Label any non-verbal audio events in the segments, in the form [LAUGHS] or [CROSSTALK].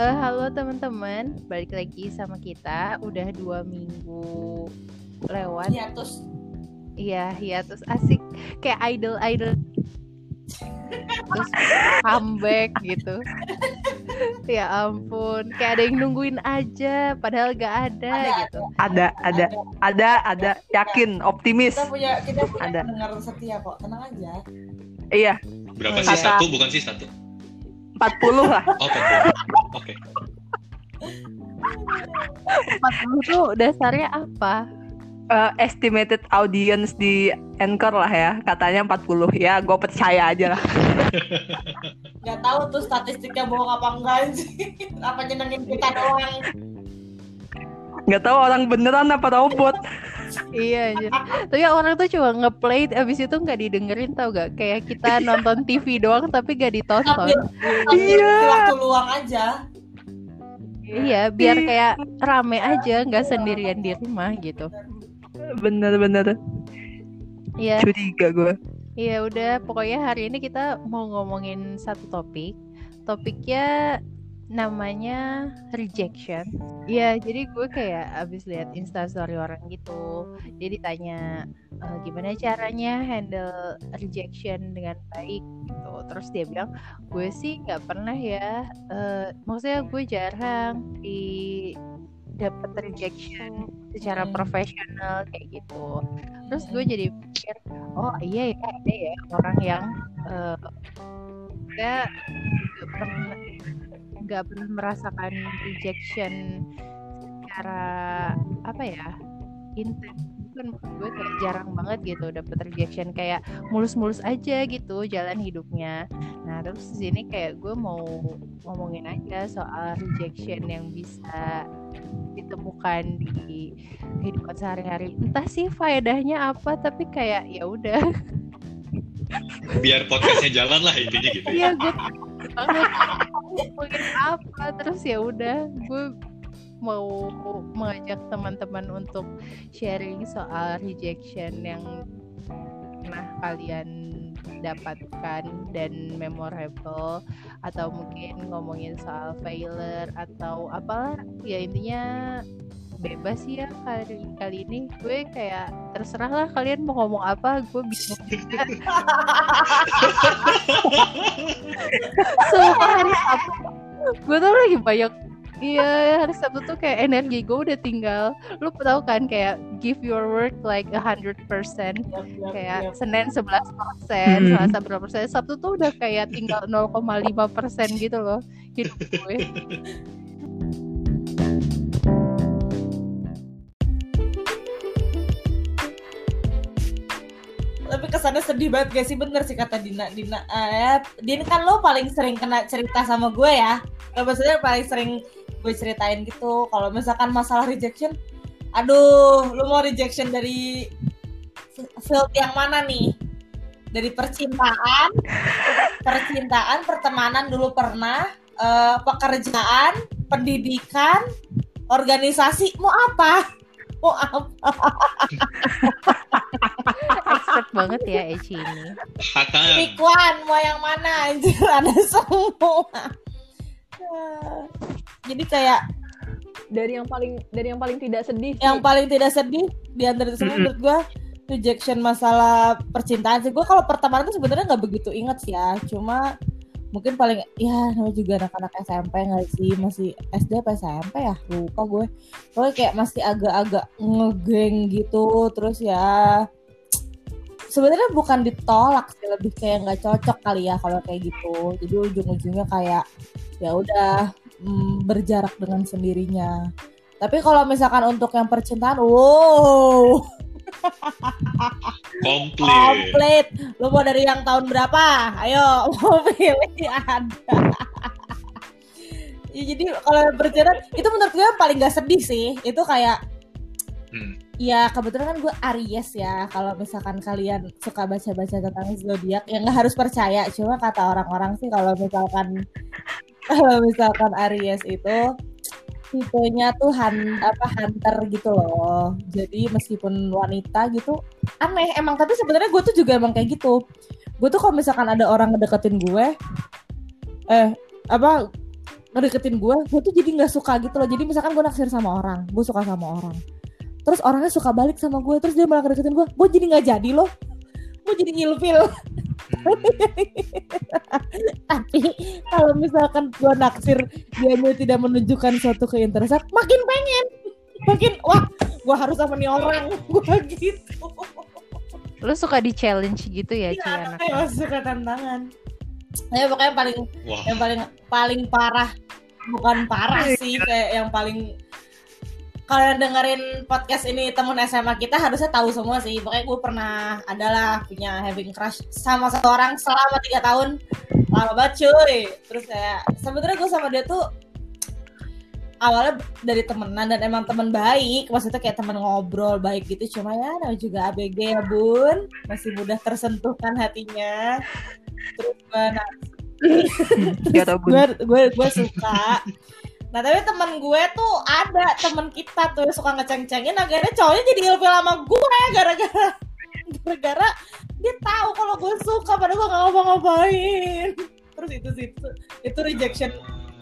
Uh, halo teman-teman, balik lagi sama kita. Udah dua minggu lewat. Iya terus. Iya, iya terus asik kayak idol idol. terus comeback gitu. ya ampun, kayak ada yang nungguin aja, padahal gak ada, Ada, gitu. Ada, ada, ada, ada. Yakin, optimis. Kita punya kita punya Ada. pendengar setia kok. Tenang aja. Iya, Oh, Berapa sih iya. satu? Bukan sih satu. 40 lah. Oh, 40. Oke. 40 tuh dasarnya apa? Eh, estimated audience di Anchor lah ya. Katanya 40. Ya, gue percaya aja lah. Gak tahu tuh statistiknya bohong apa enggak sih. apa nyenengin kita doang. Nggak tahu orang beneran apa robot. Iya anjir. Tapi orang tuh cuma ngeplay abis itu nggak didengerin tau gak? Kayak kita nonton TV doang tapi gak ditonton. Iya. di waktu luang aja. Iya, biar kayak rame aja, nggak sendirian di rumah gitu. Bener-bener Iya, curiga gue. iya udah. Pokoknya hari ini kita mau ngomongin satu topik. Topiknya namanya rejection. Iya, jadi gue kayak abis lihat instastory orang gitu. Dia ditanya "Eh, gimana caranya handle rejection dengan baik gitu. Terus dia bilang, gue sih nggak pernah ya. eh, maksudnya gue jarang di dapat rejection secara Hmm. profesional kayak gitu. Terus gue jadi pikir, oh iya ya ada ya orang yang nggak pernah nggak pernah merasakan rejection secara apa ya intens. Kan gue kayak jarang banget gitu dapet rejection. Kayak mulus-mulus aja gitu jalan hidupnya. Nah terus di sini kayak gue mau ngomongin aja soal rejection yang bisa ditemukan di kehidupan sehari-hari. Entah sih faedahnya apa tapi kayak ya udah. Biar podcastnya jalan lah intinya gitu. ya. iya gue banget apa? Terus ya udah gue mau mengajak teman-teman untuk sharing soal rejection yang pernah kalian dapatkan dan memorable atau mungkin ngomongin soal failure atau apalah. Ya intinya bebas sih ya kali kali ini. Gue kayak terserah lah kalian mau ngomong apa gue juga. Sumpah hari Sabtu. Gue tuh lagi banyak Iya hari Sabtu tuh kayak energi gue udah tinggal. Lu tau kan kayak give your work like a hundred percent. Kayak Senin 11 persen, Hmm. Selasa berapa persen. Sabtu tuh udah kayak tinggal 0,5 persen gitu loh Hidup gue [LAUGHS] kesannya sedih banget gak sih bener sih kata Dina Dina eh, Din kan lo paling sering kena cerita sama gue ya Lo maksudnya paling sering gue ceritain gitu Kalau misalkan masalah rejection Aduh lo mau rejection dari field yang mana nih Dari percintaan Percintaan, pertemanan dulu pernah eh, Pekerjaan, pendidikan, organisasi Mau apa? Mau apa? [LAUGHS] [LAUGHS] Expert banget ya Eci ini. One, mau yang mana? Anjir ada semua. Jadi kayak dari yang paling dari yang paling tidak sedih sih. yang paling tidak sedih di antara itu semua menurut gue rejection masalah percintaan sih. Gue kalau pertemanan tuh sebenarnya nggak begitu inget sih ya. Cuma mungkin paling ya namanya juga anak-anak SMP nggak sih? Masih SD apa SMP ya? Lupa gue. Pokoknya kayak masih agak-agak ngegeng gitu terus ya sebenarnya bukan ditolak sih lebih kayak nggak cocok kali ya kalau kayak gitu. Jadi ujung-ujungnya kayak ya udah mm, berjarak dengan sendirinya. Tapi kalau misalkan untuk yang percintaan wow. [LAUGHS] Komplit. komplit. Lu mau dari yang tahun berapa? Ayo [LAUGHS] mau pilih ada ya, jadi kalau percintaan itu menurut gue yang paling gak sedih sih. Itu kayak Hmm. Ya kebetulan kan gue Aries ya. Kalau misalkan kalian suka baca-baca tentang zodiak, ya nggak harus percaya. Cuma kata orang-orang sih kalau misalkan [LAUGHS] kalau misalkan Aries itu tipenya tuh han, apa hunter gitu loh. Jadi meskipun wanita gitu aneh emang tapi sebenarnya gue tuh juga emang kayak gitu. Gue tuh kalau misalkan ada orang ngedeketin gue eh apa ngedeketin gue gue tuh jadi nggak suka gitu loh jadi misalkan gue naksir sama orang gue suka sama orang terus orangnya suka balik sama gue terus dia malah ngedeketin gue gue jadi nggak jadi loh. Gue jadi ngilfil. [LAUGHS] Tapi kalau misalkan gue naksir dia tidak menunjukkan suatu keinteresan makin pengen. Makin wah gue harus sama nih orang. [LAUGHS] Gue gitu. Lu suka di challenge gitu ya, Ci Iya, anaknya [LAUGHS] suka tantangan. Ya pokoknya paling Wah, yang paling paling parah bukan parah sih kayak yang paling kalian dengerin podcast ini temen SMA kita harusnya tahu semua sih. Pokoknya gue pernah adalah punya having crush sama satu orang selama tiga tahun. Lama banget cuy. Terus kayak sebenarnya gue sama dia tuh awalnya dari temenan dan emang teman baik. Maksudnya kayak teman ngobrol baik gitu. Cuma ya namanya juga ABG ya bun. Masih mudah tersentuhkan hatinya. Terus gue gue gue suka nah tapi teman gue tuh ada teman kita tuh yang suka ngeceng-cengin akhirnya cowoknya jadi ilfil sama gue gara-gara gara-gara dia tahu kalau gue suka padahal gue nggak ngapa-ngapain. Terus itu sih itu, itu rejection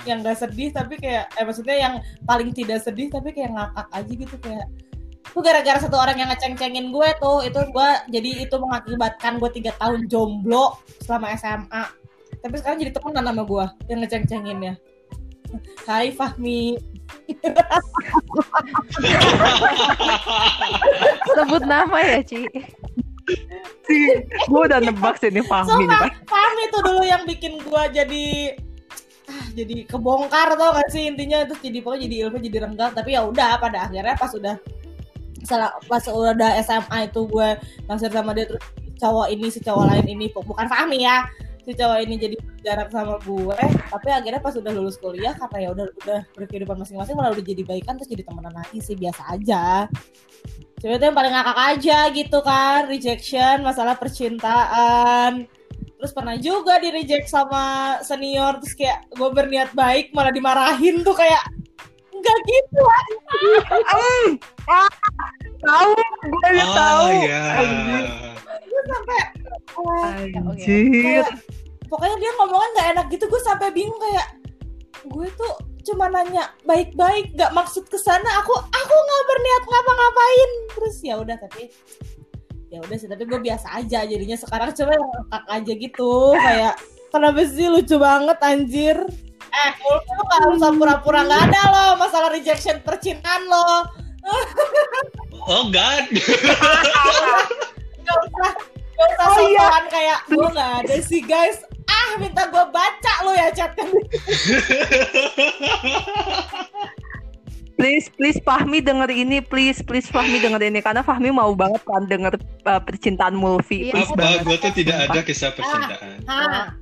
yang gak sedih tapi kayak eh maksudnya yang paling tidak sedih tapi kayak ngakak aja gitu kayak itu gara-gara satu orang yang ngeceng-cengin gue tuh itu gue jadi itu mengakibatkan gue tiga tahun jomblo selama SMA tapi sekarang jadi temenan sama gue yang ngeceng-cengin ya Hai Fahmi. Sebut nama ya, Ci. Gue udah nebak sih ini Fahmi nih, Sumpah, Pak. Fahmi tuh dulu yang bikin gue jadi ah, jadi kebongkar tau gak sih? Intinya itu jadi pokoknya jadi ilmu jadi renggang. Tapi ya udah pada akhirnya pas udah salah pas udah SMA itu gue naksir sama dia terus cowok ini si cowok lain ini. Bukan Fahmi ya si cowok ini jadi jarak sama gue tapi akhirnya pas udah lulus kuliah karena ya udah udah berkehidupan masing-masing malah udah jadi baikan terus jadi temenan lagi sih biasa aja Cuma itu yang paling ngakak aja gitu kan rejection masalah percintaan terus pernah juga di reject sama senior terus kayak gue berniat baik malah dimarahin tuh kayak enggak gitu [LAUGHS] Tahu, gue udah oh tahu. ya. gue sampai Anjir. kayak pokoknya dia ngomongnya nggak enak gitu gue sampai bingung kayak gue tuh cuma nanya baik-baik nggak maksud ke sana aku aku nggak berniat ngapa-ngapain. Terus ya udah tapi ya udah sih tapi gue biasa aja jadinya sekarang coba ngakak aja gitu. Kayak kenapa sih lucu banget anjir? Eh lu nggak usah pura-pura nggak ada loh masalah rejection percintaan lo. Oh God. [LAUGHS] nggak usah nggak usah Oh, iya. kayak gue nggak ada sih guys ah minta gue baca lo ya chatnya Please, please Fahmi denger ini, please, please Fahmi denger ini karena Fahmi mau banget kan denger uh, percintaan Mulfi. Iya. Please Apa? banget. Gue tuh tidak ada kisah percintaan. Hah.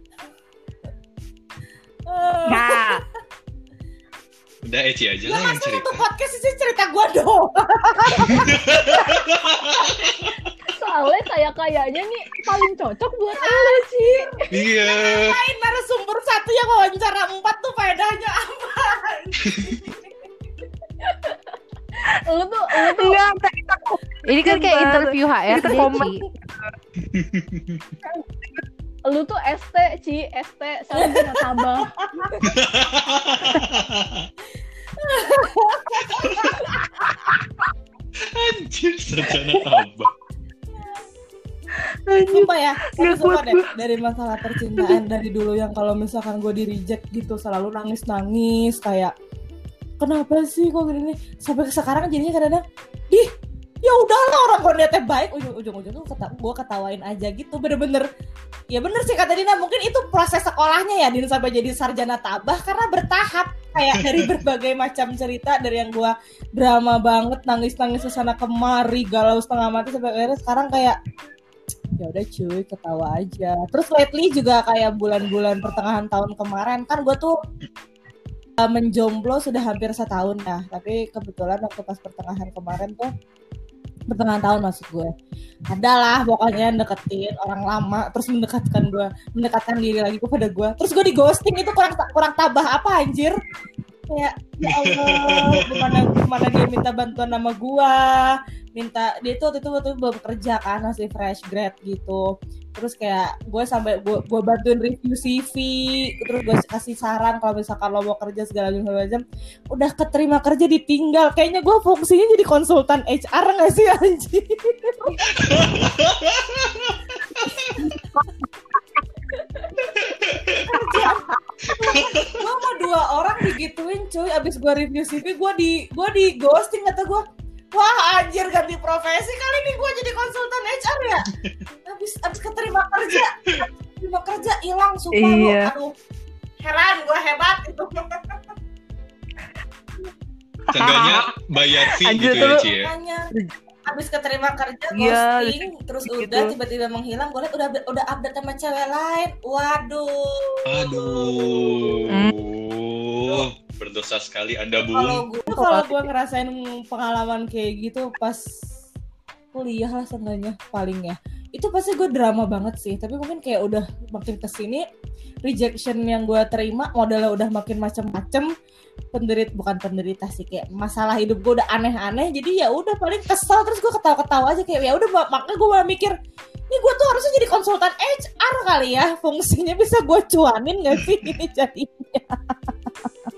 Nah, Udah Eci aja Lah yang cerita. untuk podcast sih cerita gue dong [LAUGHS] Soalnya kayak kayaknya nih paling cocok buat Ella sih. Iya. Lain narasumber satu yang wawancara empat tuh faedahnya apa [LAUGHS] Lu tuh, lu tuh enggak, kita Ini kan kayak interview HRD, Kita komen. Ci. [LAUGHS] lu tuh ST, Ci, ST, sarjana tabah. Anjir, sarjana tabak. Sumpah ya Tapi Nggak sumpah deh Dari masalah percintaan Dari dulu yang kalau misalkan gue di reject gitu Selalu nangis-nangis Kayak Kenapa sih kok gini nih Sampai sekarang jadinya kadang-kadang Ih ya udahlah orang gue niatnya baik ujung-ujung tuh kata gue ketawain aja gitu. Bener-bener. Ya bener sih kata Dina mungkin itu proses sekolahnya ya Dina sampai jadi sarjana tabah karena bertahap. Kayak dari [LAUGHS] berbagai macam cerita dari yang gue drama banget nangis-nangis ke sana kemari galau setengah mati sampai akhirnya sekarang kayak ya udah cuy ketawa aja. Terus lately juga kayak bulan-bulan pertengahan tahun kemarin kan gue tuh uh, menjomblo sudah hampir setahun ya. Tapi kebetulan waktu pas pertengahan kemarin tuh pertengahan tahun maksud gue. Adalah pokoknya deketin orang lama terus mendekatkan gue mendekatkan diri lagi kepada gue terus gue di ghosting itu kurang kurang tabah apa anjir kayak ya Allah gimana gimana dia minta bantuan sama gua? Minta dia tuh waktu itu waktu itu belum kerja kan masih fresh grad gitu. Terus kayak gue sampai gue gue bantuin review CV terus gue kasih saran kalau misalkan lo mau kerja segala macam udah keterima kerja ditinggal. Kayaknya gue fungsinya jadi konsultan HR nggak sih anjing [LAUGHS] gue sama dua orang digituin cuy. Abis gue review CV gue di gue di ghosting kata gue wah anjir ganti profesi kali ini gue jadi konsultan HR ya? Abis abis keterima kerja abis keterima kerja hilang sumpah lu. Iya. aduh. Heran gue hebat. Itu Seenggaknya bayar fee Anjir, gitu ya. Ci ya. Abis keterima kerja Iya, ghosting terus gitu. udah tiba-tiba menghilang gue liat udah udah update sama cewek lain. Waduh. Aduh. Berdosa sekali Anda, kalau gue kalau gue ngerasain pengalaman kayak gitu pas kuliah lah seenggaknya paling ya itu pasti gue drama banget sih tapi mungkin kayak udah makin ke sini rejection yang gue terima modalnya udah makin macem-macem penderit bukan penderita sih kayak masalah hidup gue udah aneh-aneh jadi ya udah paling kesel terus gue ketawa-ketawa aja kayak ya udah mak- makanya gue malah mikir ini gue tuh harusnya jadi konsultan HR kali ya fungsinya bisa gue cuanin gak sih ini jadi [LAUGHS]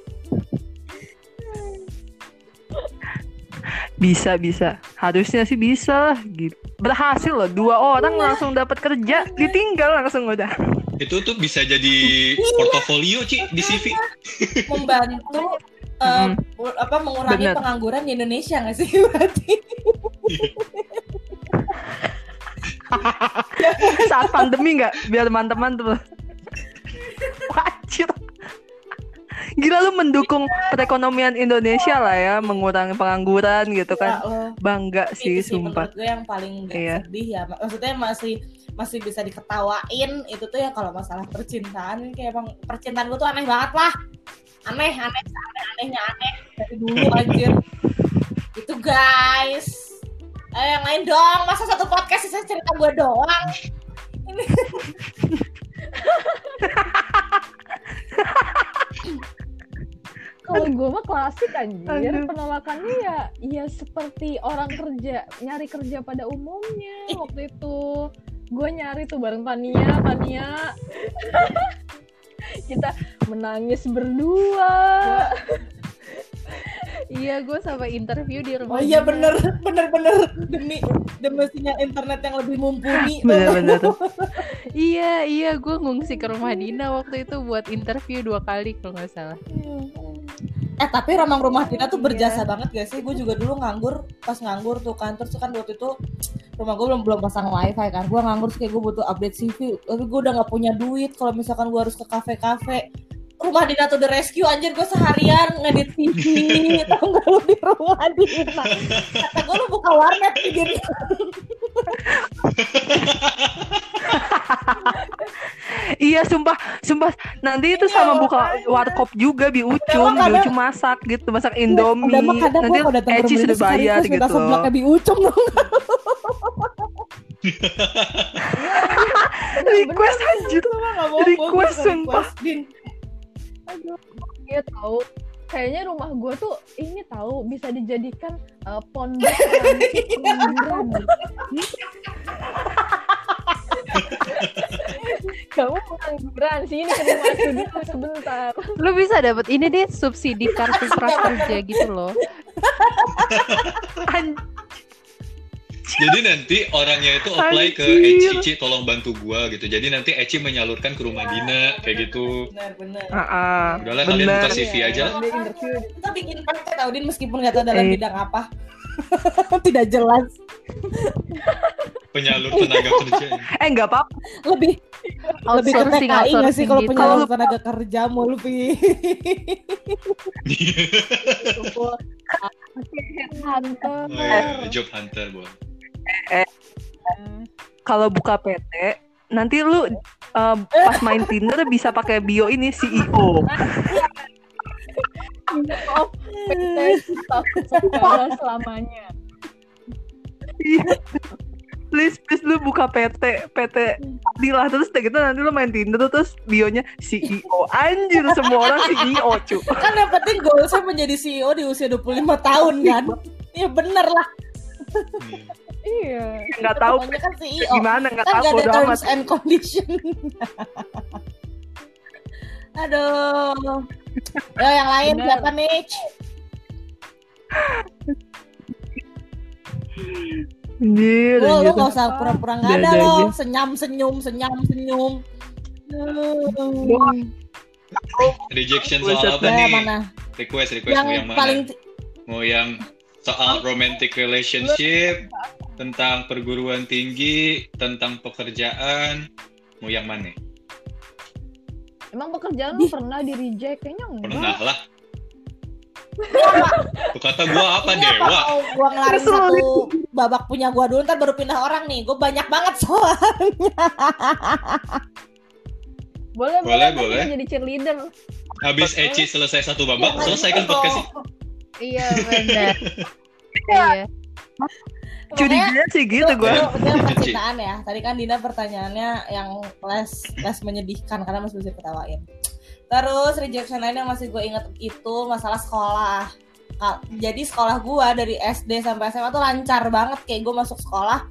Bisa bisa. Harusnya sih bisa lah gitu. Berhasil loh dua orang langsung dapat kerja, ditinggal langsung udah. Itu tuh bisa jadi portofolio, Ci, di CV. membantu eh, Mm. apa mengurangi Bener. pengangguran di Indonesia nggak sih [LAUGHS] berarti? [LAUGHS] Saat pandemi nggak biar teman-teman tuh. Wajib. Gila lu mendukung perekonomian Indonesia lah ya, mengurangi pengangguran gitu kan. Ya. Bangga sih sih sumpah. gue yang paling gak Iya. sedih ya. Mak- maksudnya masih masih bisa diketawain. Itu tuh ya kalau masalah percintaan kayak emang percintaan gue tuh aneh banget lah. Aneh aneh aneh anehnya aneh. Dari dulu anjir. Itu guys. Eh, yang lain dong. Masa satu podcast sih cerita gue doang? Ini [LAUGHS] [LAUGHS] Kalau gue mah klasik anjir, penolakannya ya ya seperti orang kerja nyari kerja pada umumnya waktu itu. Gue nyari tuh bareng Tania, Tania. [LAUGHS] Kita menangis berdua. Iya, gue sama interview di oh rumah. iya Dina. bener bener bener demi demi sinyal internet yang lebih mumpuni [LAUGHS] Bener-bener tuh. Iya, iya, gue ngungsi ke rumah Dina waktu itu buat interview dua kali kalau nggak salah. Eh tapi Ramang Rumah Dina tuh Iya. berjasa banget gak sih? Gue juga dulu nganggur pas nganggur tuh kan terus kan waktu itu rumah gue belum belum pasang wifi kan. Gue nganggur kayak gue butuh update CV. Tapi gue udah nggak punya duit kalau misalkan gue harus ke kafe-kafe. Rumah Dina tuh the rescue anjir gue seharian ngedit TV tau gak lu di rumah Dina kata gue lu buka warnet di diri [LAUGHS] Iya sumpah, sumpah nanti itu Iya, sama buka warkop juga bi ucum, bi ucum masak gitu, masak indomie. mah kadang Nanti ke Eci sudah bayar terus minta gitu. seblaknya bi ucum dong [LAUGHS] Request anjir. Request, sumpah. request, Din. Iya tahu. Kayaknya rumah gue tuh ini tahu bisa dijadikan eh, pondok [LAUGHS] ranting pengangguran. [LAUGHS] Kamu pengangguran sini ke rumah dulu sebentar. Lu bisa dapat ini deh subsidi kartu [LAUGHS] prakerja gitu loh. An- Jadi nanti orangnya itu apply ke Anjir. Eci, Ci, tolong bantu gua gitu. Jadi nanti Eci menyalurkan ke rumah Dina kayak gitu. bener bener Ah, ah, Udahlah kalian bener. buka CV aja. Dia interview kita bikin PT tau Din meskipun nggak tahu dalam Eh. bidang apa [LAUGHS] tidak jelas Penyalur tenaga kerja. Eh nggak apa-apa. lebih lebih ke TKI nggak sih kalau gitu. penyalur Kalau- tenaga kerja Mulvi [LAUGHS] kumpul. Headhunter. Oh iya, job hunter, Bon. Kalau buka PT, nanti lu eh, pas main Tinder bisa pakai bio ini CEO. Of PT staff selamanya. please please lu buka PT PT di lah terus kayak gitu nanti lu main Tinder terus bionya CEO anjir semua orang CEO cu kan yang penting goalsnya menjadi CEO di usia 25 tahun kan Iya bener lah Hmm. Iya. nggak tahu. Kan CEO gimana? Nggak kan tahu gak ada bodo amat. terms and condition. [LAUGHS] Aduh. Yo yang lain Bener. siapa nih anjir lu, lu anjir. gak usah pura-pura gak Udah, ada udah, lo. udah. senyum senyum senyum senyum. Rejection soal apa Ya, nih? mana? Request, request yang mau yang mana? paling Mau yang soal romantic relationship, tentang perguruan tinggi, tentang pekerjaan, mau yang mana? Emang pekerjaan lu pernah di reject? Kayaknya Pernah enggak. lah. [LAUGHS] Tuh kata gua apa Ini apa dewa? gua ngelarin satu babak punya gua dulu ntar baru pindah orang nih gue banyak banget soalnya [LAUGHS] Boleh, Boleh, boleh, jadi cheerleader. Habis Eci selesai satu babak, Ya, selesai kan podcast. Iya benar. [LAUGHS] Iya. Curiganya sih gitu gue Itu, [LAUGHS] percintaan ya. Tadi kan Dina pertanyaannya yang les les menyedihkan karena masih bisa ketawain. Terus rejection lain yang masih gue inget itu masalah sekolah. Jadi sekolah gue dari SD sampai SMA tuh lancar banget kayak gue masuk sekolah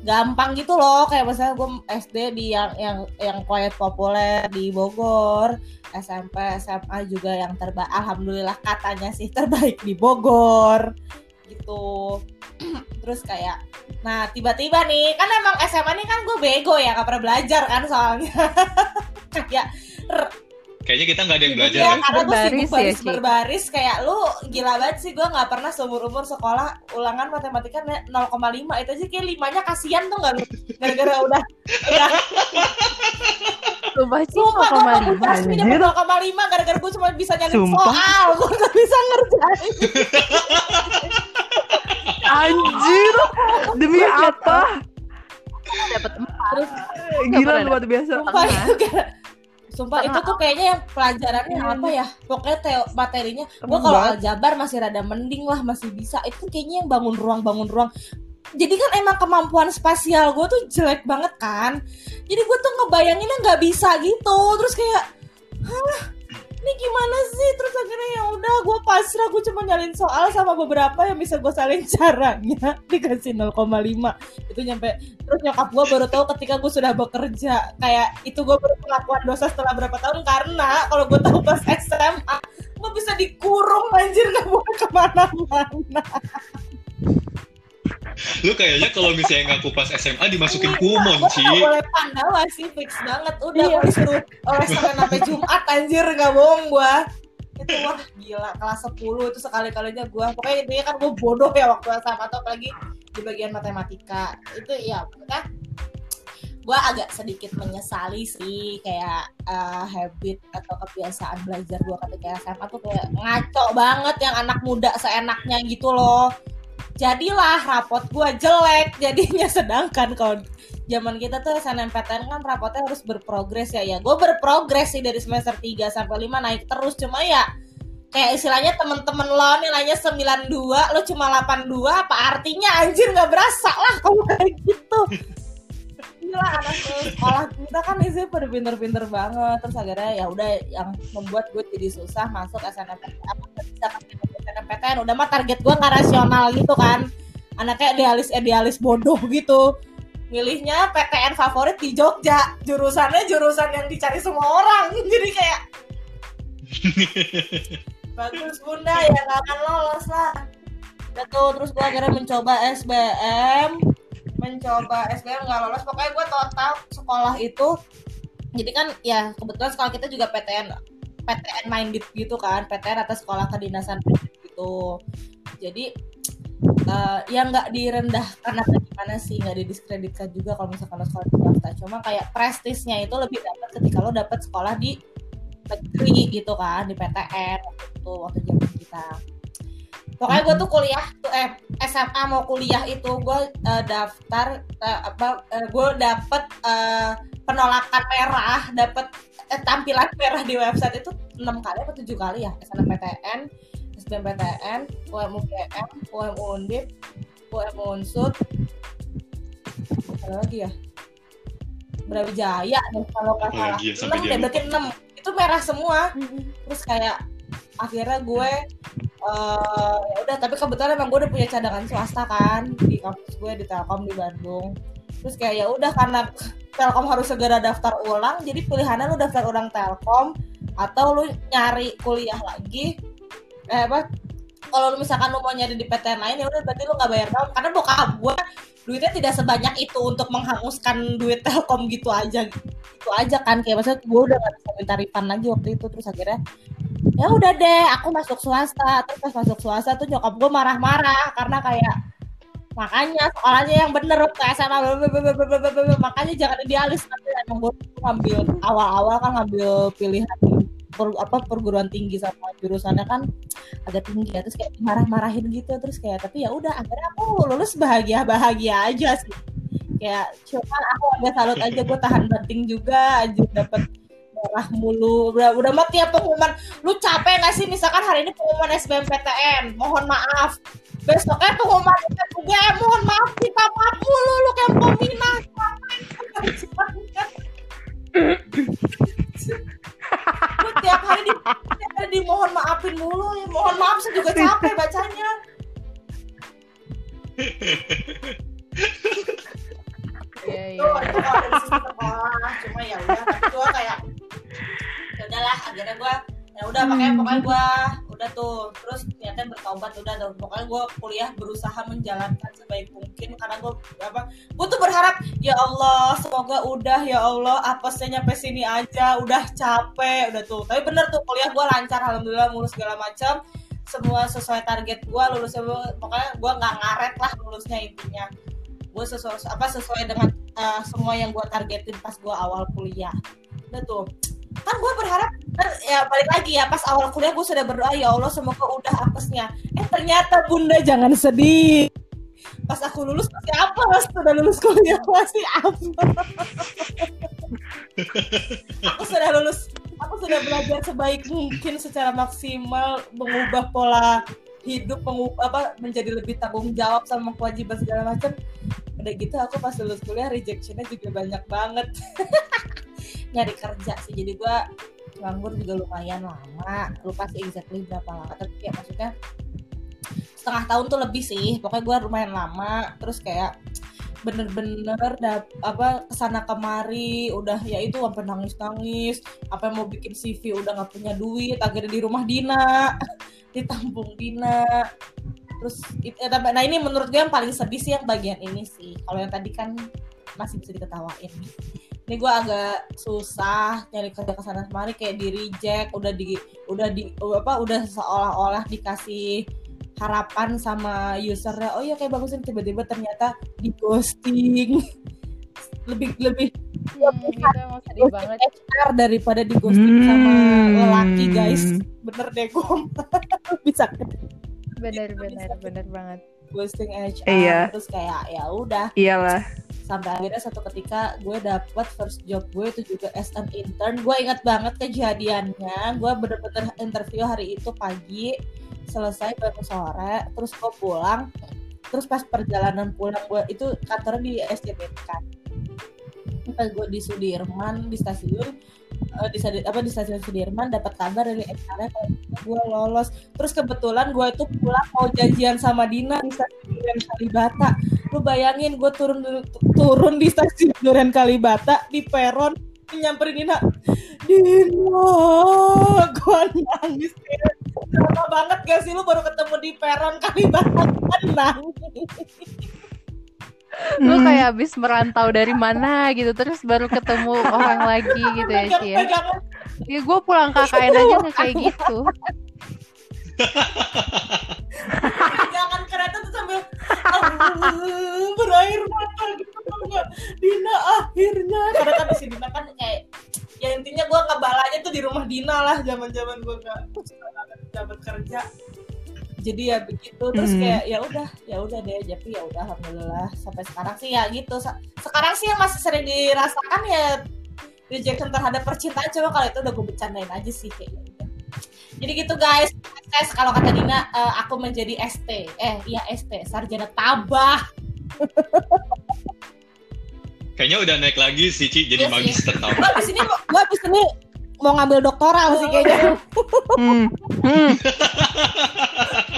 gampang gitu loh kayak misalnya gue SD di yang yang yang quiet populer di Bogor SMP SMA juga yang terbaik alhamdulillah katanya sih terbaik di Bogor gitu [CLEARS THROAT] terus kayak nah tiba-tiba nih kan emang SMA nih kan gue bego ya gak pernah belajar kan soalnya [LAUGHS] kayak Kayaknya kita nggak ada yang belajar Iya, kan? karena gue sibuk ya, baris Ci? berbaris kayak lu gila banget sih gue nggak pernah seumur umur sekolah ulangan matematika ne- 0,5 itu aja kayak limanya kasihan tuh nggak lu gara-gara udah udah Sumpah sih sumpah gue mau 0,5 resmi anjir. dapat 0,5 gara-gara gue cuma bisa nyari soal gue nggak bisa ngerjain [LAUGHS] anjir. Demi apa? dapat terus gila luar biasa. Sumpah itu Sumpah. itu tuh kayaknya yang pelajarannya apa ya? Pokoknya teo, materinya. Gue kalau aljabar masih rada mending lah Masih bisa. Itu kayaknya yang bangun ruang Bangun ruang. Jadi kan emang kemampuan spasial gue tuh jelek banget kan? Jadi gue tuh ngebayanginnya nggak bisa gitu. Terus kayak Hah ini gimana sih? Terus akhirnya ya udah gue pasrah gue cuma nyalin soal sama beberapa yang bisa gue salin [LAUGHS] caranya. Dikasih 0,5 itu nyampe. Terus nyokap gue baru tahu ketika gue sudah bekerja. Kayak itu gue baru pengakuan dosa setelah berapa tahun. Karena kalau gue tahu pas SMA gue bisa dikurung anjir nggak boleh ke mana-mana [LAUGHS] Lu kayaknya kalau misalnya ngaku pas SMA dimasukin Iya, kumon, nggak boleh pandawa sih fix banget. Udah Iya. disuruh oleh Senin sampai Jumat anjir nggak bohong gue itu wah gila kelas 10 itu sekali kalinya gue pokoknya intinya kan gue bodoh ya waktu SMA atau apalagi di bagian matematika. Itu ya kan gue agak sedikit menyesali sih kayak eh, habit atau kebiasaan belajar gue ketika SMA tuh kayak ngaco banget yang anak muda seenaknya gitu loh jadilah rapot gue jelek jadinya. [LAUGHS] Sedangkan kalau zaman kita tuh SNMPTN kan rapotnya harus berprogres ya. Ya gue berprogres sih dari semester 3 sampai 5 naik terus. Cuma ya kayak istilahnya temen-temen lo nilainya 92 lo cuma 82 apa artinya? Anjir nggak berasa lah kalau kayak gitu gila anak sekolah kita kan isinya pada pinter-pinter banget. Terus akhirnya ya udah yang membuat gue jadi susah masuk SNMPTN SNMPTN udah mah target gue nggak rasional gitu kan. Anaknya idealis idealis bodoh gitu. Milihnya PTN favorit di Jogja. Jurusannya jurusan yang dicari semua orang. [LAUGHS] Jadi kayak bagus bunda ya nggak akan lolos lah. Betul, terus gue akhirnya mencoba SBM mencoba SBM nggak lolos. Pokoknya gue total sekolah itu jadi kan ya kebetulan sekolah kita juga PTN PTN minded gitu kan PTN atau sekolah kedinasan gitu. Jadi eh, ya nggak direndahkan atau gimana sih nggak didiskreditkan juga kalau misalkan lo sekolah di swasta. Cuma kayak prestisnya itu lebih dapat ketika lo dapat sekolah di negeri gitu kan di PTN waktu waktu zaman kita pokoknya gue tuh kuliah tuh eh SMA mau kuliah itu gue eh, daftar eh, apa gue dapet eh, penolakan merah dapet eh, tampilan merah di website itu enam kali atau tujuh kali ya SNMPTN SBMPTN UM UGM UM Undip UM Unsud ada lagi ya? Brawijaya deh kalau nggak salah. Ya, sampai enam deh berarti enam. Itu merah semua. Terus kayak akhirnya gue ya udah tapi kebetulan emang gue udah punya cadangan swasta kan di kampus gue di Telkom di Bandung. Terus kayak ya udah karena Telkom harus segera daftar ulang jadi pilihannya lu daftar ulang Telkom atau lu nyari kuliah lagi. Eh apa kalau misalkan lu mau nyari di PTN lain ya udah berarti lu nggak bayar down karena bokap gue duitnya tidak sebanyak itu untuk menghanguskan duit Telkom gitu aja. Gitu aja kan kayak maksudnya gue udah gak bisa minta refund lagi waktu itu. Terus akhirnya ya udah deh aku masuk swasta. Terus pas masuk swasta tuh nyokap gue marah-marah karena kayak makanya sekolahnya yang bener ke SMA makanya jangan idealis nanti emang gue ngambil awal-awal kan ngambil pilihan per- apa perguruan tinggi sama jurusannya kan agak tinggi ya terus kayak marah-marahin gitu terus kayak tapi ya udah akhirnya aku lulus bahagia bahagia aja sih. Kayak cuma aku agak salut aja gue tahan banting juga aja dapat merah mulu. Udah udah mah tiap pengumuman? Lu capek gak sih? Misalkan hari ini pengumuman SBMPTN mohon maaf. Besoknya pengumuman SBM mohon maaf kita maaf mulu lu kayak peminat lu tiap hari di tiap hari dimohon maafin mulu ya mohon maaf saya juga capek bacanya [LAUGHS] Iya, iya. itu dari sisi sekolah cuma ya udah gue kayak ya udahlah akhirnya gue ya udah makanya pokoknya gue udah tuh terus ternyata bertobat udah tuh pokoknya gue kuliah berusaha menjalankan sebaik mungkin karena gue apa gue tuh berharap ya Allah semoga udah ya Allah apesnya nyampe sini aja udah capek udah tuh. Tapi bener tuh kuliah gue lancar alhamdulillah mulus segala macam semua sesuai target gue lulusnya pokoknya gue nggak ngaret lah lulusnya intinya gue sesuai apa sesuai dengan uh, semua yang gue targetin pas gue awal kuliah. Udah tuh kan gue berharap kan, ya balik lagi ya pas awal kuliah gue sudah berdoa ya Allah semoga udah apesnya eh ternyata bunda jangan sedih. Pas aku lulus masih apa? Sudah lulus kuliah [LAUGHS] masih apa? Aku sudah lulus aku sudah belajar sebaik mungkin secara maksimal mengubah pola hidup mengubah apa menjadi lebih tanggung jawab sama kewajiban segala macam udah gitu aku pas lulus kuliah rejectionnya juga banyak banget. [LAUGHS] Nyari kerja sih jadi gua nganggur juga lumayan lama. Lupa sih exactly berapa lama tapi ya maksudnya setengah tahun tuh lebih sih. Pokoknya gua lumayan lama terus kayak bener-bener dap, apa ke sana kemari udah ya itu sampai nangis nangis apa yang mau bikin CV udah nggak punya duit akhirnya di rumah Dina [LAUGHS] ditampung Dina terus eh, nah ini menurut gue yang paling sedih sih yang bagian ini sih. Kalau yang tadi kan masih bisa diketawain. Ini gue agak susah nyari kerja ke sana kemari kayak di reject udah di udah di apa udah seolah-olah dikasih harapan sama usernya oh iya kayak bagusin tiba-tiba ternyata di ghosting. Lebih lebih Hmm, itu banget. HR daripada di ghosting sama Hmm. lelaki guys. Bener deh gue [LAUGHS] bisa Bener, bener, bener banget. ghosting HR Iya. terus kayak ya udah Iyalah. sampai akhirnya satu ketika gue dapet first job gue itu juga as an intern gue ingat banget kejadiannya gue bener-bener interview hari itu pagi selesai baru sore terus gue pulang terus pas perjalanan pulang gue itu kantornya di SCBD kan pas gue di Sudirman di stasiun eh, di apa di stasiun Sudirman dapat kabar dari HR kalau gue lolos. Terus kebetulan gue itu pulang mau janjian sama Dina di stasiun Kalibata. Lu bayangin gue turun turun di stasiun Duren Kalibata di peron nyamperin Dina Dina gue nangis. Lama banget gak sih lu baru ketemu di peron Kalibata? Kan nangis Lu Hmm. kayak abis merantau dari mana gitu, terus baru ketemu orang lagi gitu ya, Ci ya. Ya gue pulang KKN aja nggak kayak gitu. jangan kereta tuh sambil "Ah, berair mata gitu? Dina akhirnya karena kan di sini Dina kan kayak ya intinya gue ngebalanya tuh di rumah Dina lah zaman zaman gue nggak dapat kerja jadi ya begitu terus Hmm. kayak ya udah ya udah deh tapi ya udah alhamdulillah sampai sekarang sih ya gitu sekarang sih yang masih sering dirasakan ya rejection terhadap percintaan coba kalau itu udah gue bercandain aja sih kayak ya udah. jadi gitu guys guys kalau kata Dina eh, aku menjadi ST eh iya ST sarjana tabah Kayaknya udah naik lagi sih Ci jadi Iya sih. magister tau. Gue abis ini, gue abis ini mau ngambil doktoral sih kayaknya. Hmm. Hmm. [LAUGHS]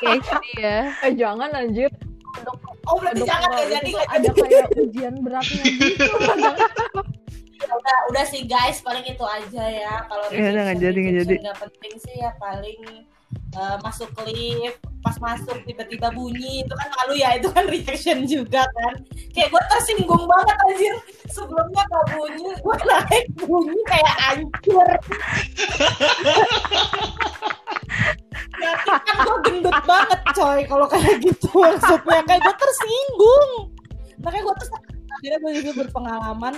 PhD ya. Eh jangan anjir. Oh berarti jangan Doktoral ya jadi ada kayak ujian beratnya [LAUGHS] gitu. udah udah sih guys paling itu aja ya kalau Ya udah, nggak jadi, nggak jadi. nggak penting sih ya paling eh, masuk lift pas masuk tiba-tiba bunyi itu kan malu ya itu kan reaction juga kan. Kayak gue tersinggung banget anjir. Sebelumnya gak bunyi gue naik bunyi kayak hancur. Berarti kan gue gendut banget coy kalau kayak gitu maksudnya. Kayak gue tersinggung. Makanya gue tuh akhirnya gue juga berpengalaman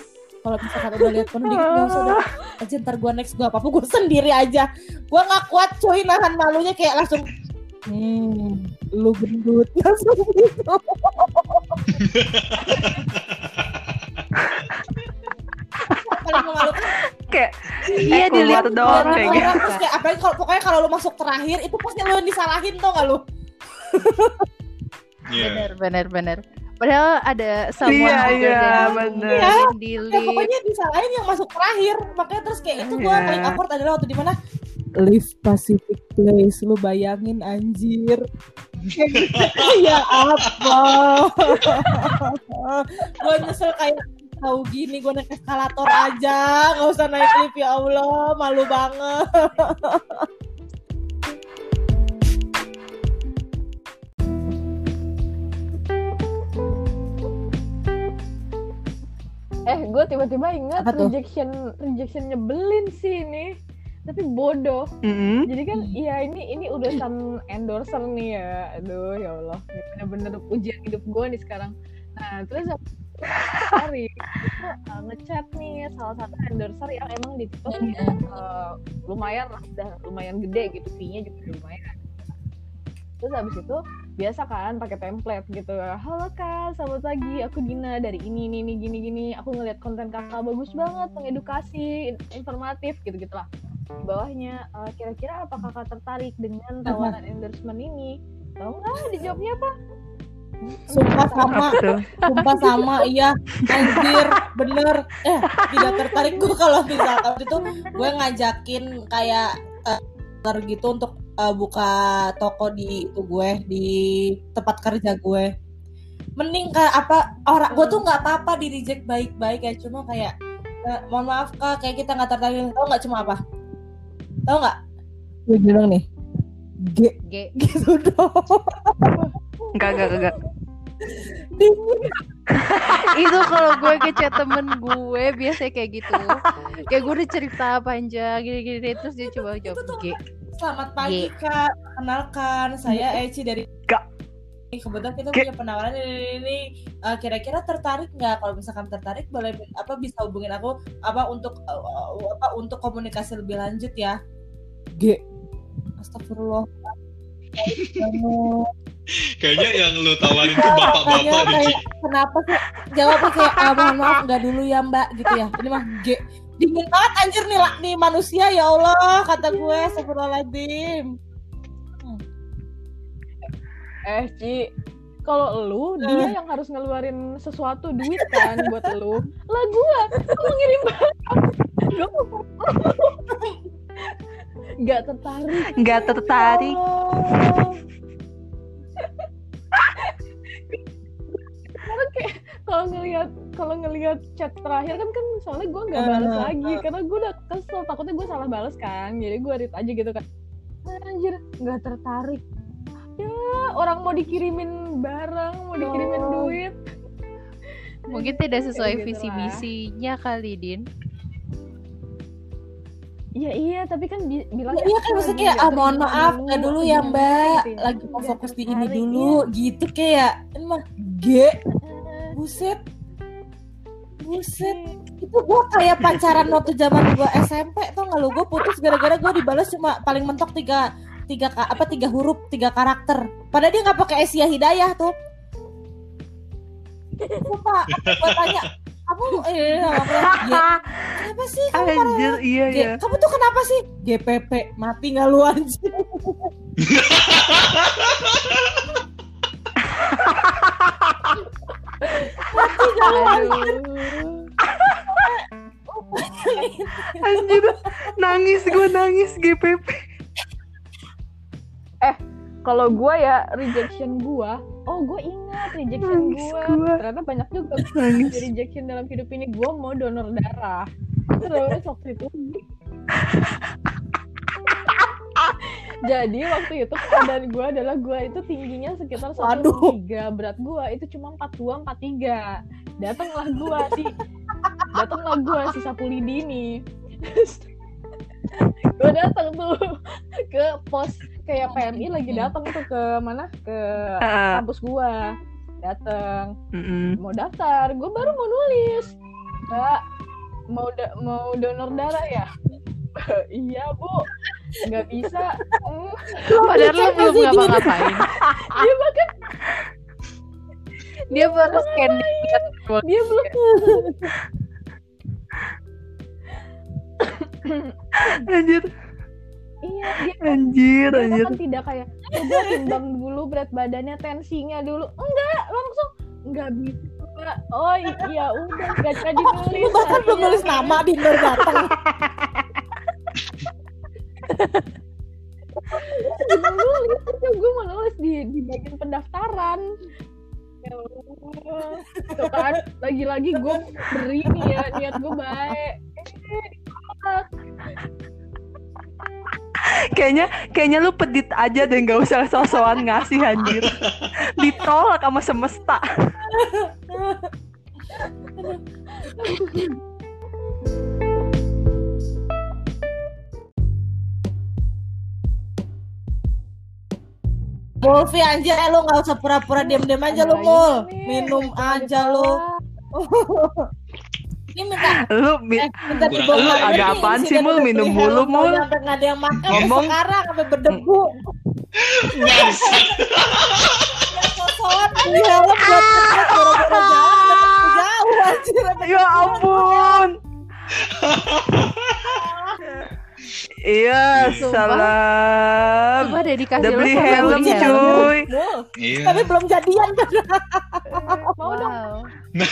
kalau misalkan udah lihat penuh dikit gak usah udah aja ntar gue next gue apa apa gue sendiri aja gue nggak kuat cuy nahan malunya kayak langsung hmm lu gendut [LAUGHS] langsung gitu Kayak Iya dilihat doang orang kayak gitu. terus kayak apalagi kalau pokoknya kalau lu masuk terakhir itu pasti lu yang disalahin tuh gak lu Iya. Bener bener bener. Padahal ada someone Iya, juga iya, yang bener. mungkin di ya lift. pokoknya disalahin yang masuk terakhir makanya terus kayak itu gue Iya. paling awkward adalah waktu di mana lift Pacific Place lu bayangin anjir [LAUGHS] ya apa gue nyesel kayak tahu gini gue naik eskalator aja nggak usah naik lift ya Allah malu banget [LAUGHS] Eh, gue tiba-tiba ingat Apa tuh? rejection rejection nyebelin sih ini. Tapi bodoh. Mm-mm. Jadi kan iya ini ini urusan endorser nih ya. Aduh ya Allah. Bener-bener ujian hidup gue nih sekarang. Nah, terus hari itu uh, ngechat nih salah satu endorser yang emang di TikTok ya, uh, lumayan lah, udah lumayan gede gitu, fee-nya juga lumayan. Terus habis itu biasa kan pakai template gitu. Halo Kak, selamat pagi. Aku Dina dari ini ini ini gini gini. Aku ngeliat konten Kakak bagus banget, mengedukasi, in- informatif gitu-gitu lah. Di bawahnya "Eh, kira-kira apa Kakak tertarik dengan tawaran [LAUGHS] endorsement ini? Tahu nggak dijawabnya apa? sumpah sama sumpah sama iya anjir bener eh tidak tertarik gue kalau misalkan waktu itu gue ngajakin kayak ter gitu untuk eh, buka toko di itu gue di tempat kerja gue. Mending kayak apa orang gue tuh nggak apa-apa di reject baik-baik ya. Cuma kayak eh, mohon maaf kak kayak kita nggak tertarik. Tau nggak cuma apa? Tau nggak? Gue bilang nih G. G. [LAUGHS] gitu dong. Enggak, enggak, enggak. itu kalau gue ke chat temen gue biasanya kayak gitu. Kayak gue udah cerita panjang gini-gini terus dia coba jawab G Selamat pagi kak, kenalkan saya Eci dari Kak. Kebetulan kita punya penawaran ini, ini. Eh, kira-kira tertarik nggak? Kalau misalkan tertarik, boleh apa bisa hubungin aku apa untuk eh, eh, apa untuk komunikasi lebih lanjut ya? G. Astagfirullah. Kayaknya yang lu tawarin tuh bapak-bapak kenapa sih jawabnya kayak ah, mohon maaf nggak dulu ya mbak gitu ya ini mah G dingin banget anjir nih lah nih manusia ya Allah kata gue Astagfirullahaladzim Eh, Ci, kalau lu dia yang harus ngeluarin sesuatu duit kan buat lu. Lah gua, gua ngirim barang. Gua Gak tertarik. Enggak tertarik. Oh. Karena kayak kalau ngelihat kalau ngelihat chat terakhir kan kan soalnya gua nggak balas Eh, lagi karena gua udah kesel takutnya gua salah balas kan jadi gua read aja gitu kan. Anjir nggak tertarik. Ya orang mau dikirimin barang mau dikirimin Oh. duit. Mungkin tidak sesuai gitu visi misinya kali din. Iya iya tapi kan bi bilang Iya kan maksudnya kayak ah mohon maaf nggak dulu ya mbak. lagi mau fokus di ini dulu gitu kayak ini mah G buset. Buset. Itu gue kayak pacaran waktu zaman gue SMP tuh nggak lu? Gue putus gara-gara gue dibalas cuma paling mentok tiga tiga apa tiga huruf tiga karakter. Padahal dia nggak pakai Asia Hidayah tuh. Sumpah, gue tanya kamu eh apa G kenapa sih kamu Anjir, iya G, ya. kamu tuh kenapa sih? GPP mati nggak lu anjir. [LAUGHS] Anjir, nangis gue nangis GPP. Kalau gue ya rejection gue, oh gue ingat rejection gue. Ternyata banyak juga [LAUGHS] Nangis. rejection dalam hidup ini. Gue mau donor darah. Terus waktu itu [LAUGHS] Jadi waktu itu keadaan gue adalah gue itu tingginya sekitar Waduh. 1,3 berat gue itu cuma 42 43. Datanglah gue si datanglah gue si Sapulidi nih. [LAUGHS] gue datang tuh ke pos kayak PMI lagi datang tuh ke mana? Ke Ah, kampus gue datang. Mau daftar. Gue baru mau nulis. Mbak mau da- mau donor darah ya [LAUGHS] iya bu nggak bisa. Padahal lu belum ngapa-ngapain. dia bahkan Dia baru scan dia belum Anjir, iya dia anjir, dia anjir. bahkan tidak kayak coba timbang dulu berat badannya tensinya dulu enggak langsung nggak bisa oh iya udah nggak jadi nulis Lu bahkan belum Iya. nulis nama di datang. [LAUGHS] Nulis itu gue mau nulis di di bagian pendaftaran ya Allah. Tuh kan lagi-lagi gue beri nih ya niat gue baik eh, ditolak. Kayaknya kayaknya lu pedit aja deh nggak usah sosokan ngasih anjir. Ditolak sama semesta. [LAUGHS] Mulfi anjir eh, lu gak usah pura-pura diam-diam aja lu mul. Minum aja lu. Ini minta Lu mi- eh, minta Kurang dibongkar ada apaan sih, Mul? Minum mulu, Mul. Nggak ada yang makan Ngomong. sekarang sampai berdebu. Ya sosokan beli helm buat cepet gara-gara jalan dapet jauh anjir. sampai ya ampun. [LAUGHS] Iya, Sumpah. salam. Coba dedikasi Udah lu beli helm, beli cuy. Iya. tapi belum jadian kan. [LAUGHS] mau dong. [LAUGHS]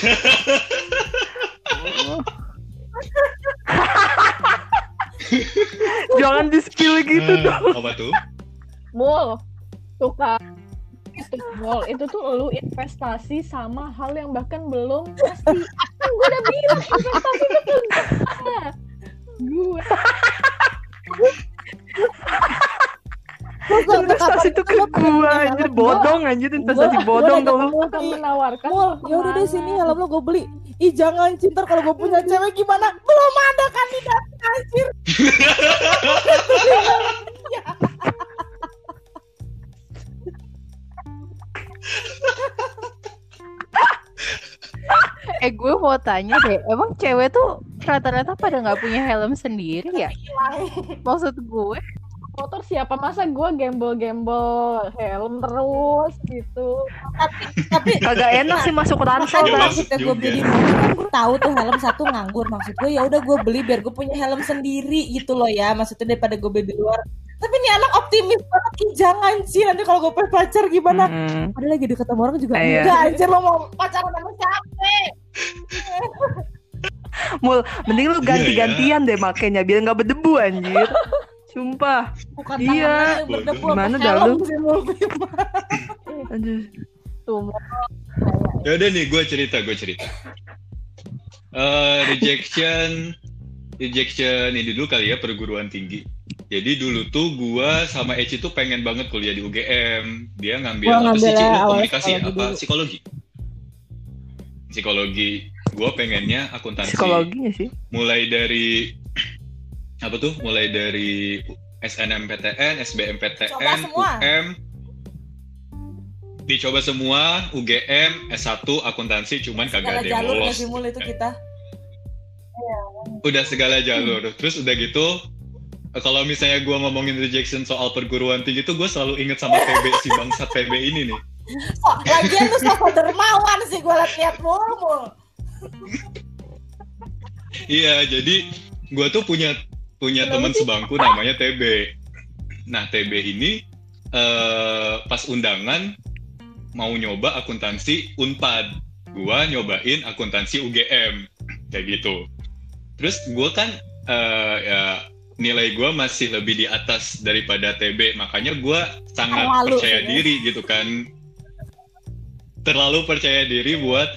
Jangan di spill gitu Eh, dong. Apa tuh? mul tuh kan itu mul itu tuh lu investasi sama hal yang bahkan belum pasti kan gue udah bilang investasi itu ke gue Investasi tuh ke gua anjir bodong anjir investasi bodong di- menawarkan Mul, ya udah deh sini helm lo gue beli. Ih jangan cinta kalau gue punya cewek gimana? Belum ada kandidat anjir. [LAUGHS] Eh gue mau tanya deh, emang cewek tuh rata-rata pada nggak punya helm sendiri ya? Maksud gue, motor siapa? Masa gue gembel-gembel helm terus gitu? Tapi Kagak enak sih masuk ransel kan? maksudnya gue beli kan gue tahu tuh helm satu nganggur. Maksud gue ya udah gue beli biar gue punya helm sendiri gitu loh ya. Maksudnya daripada gue beli di luar. Tapi nih anak optimis banget Ih, jangan sih nanti kalau gue punya pacar gimana? Mm. ada lagi deket sama orang juga Iya. enggak anjir lo mau pacaran sama siapa [LAUGHS] Mul, mending lu Iya, ganti-gantian deh makainya biar nggak berdebu anjir. Sumpah. bukan Iya. berdebu Gimana dah lu? sih Mul. Aduh. tuh. Ya udah nih, gue cerita, gue cerita. Eh, rejection, rejection ini dulu kali ya perguruan tinggi. Jadi dulu tuh gue sama Eci tuh pengen banget kuliah di UGM. Dia ngambil Gua apa sih? ngambil Ci? Komunikasi ya? psikologi apa dulu. psikologi? Psikologi. Gue pengennya akuntansi. Psikologinya sih. Mulai dari apa tuh? Mulai dari SNMPTN, SBMPTN. UM, dicoba semua UGM S1 akuntansi cuman segala kagak ada yang jalur lolos itu kita udah segala jalur terus udah gitu kalau misalnya gua ngomongin rejection soal perguruan tinggi tuh gue selalu inget sama PB si bangsat PB ini nih kok lagian lu sosok dermawan sih gue liat-liat Mul Mul iya jadi gua tuh punya punya teman sebangku namanya TB nah TB ini eh pas undangan mau nyoba akuntansi Unpad. Gue nyobain akuntansi UGM kayak gitu. Terus gue kan eh, ya nilai gue masih lebih di atas daripada TB makanya gue sangat Terlalu, percaya ya. diri gitu kan. Terlalu percaya diri buat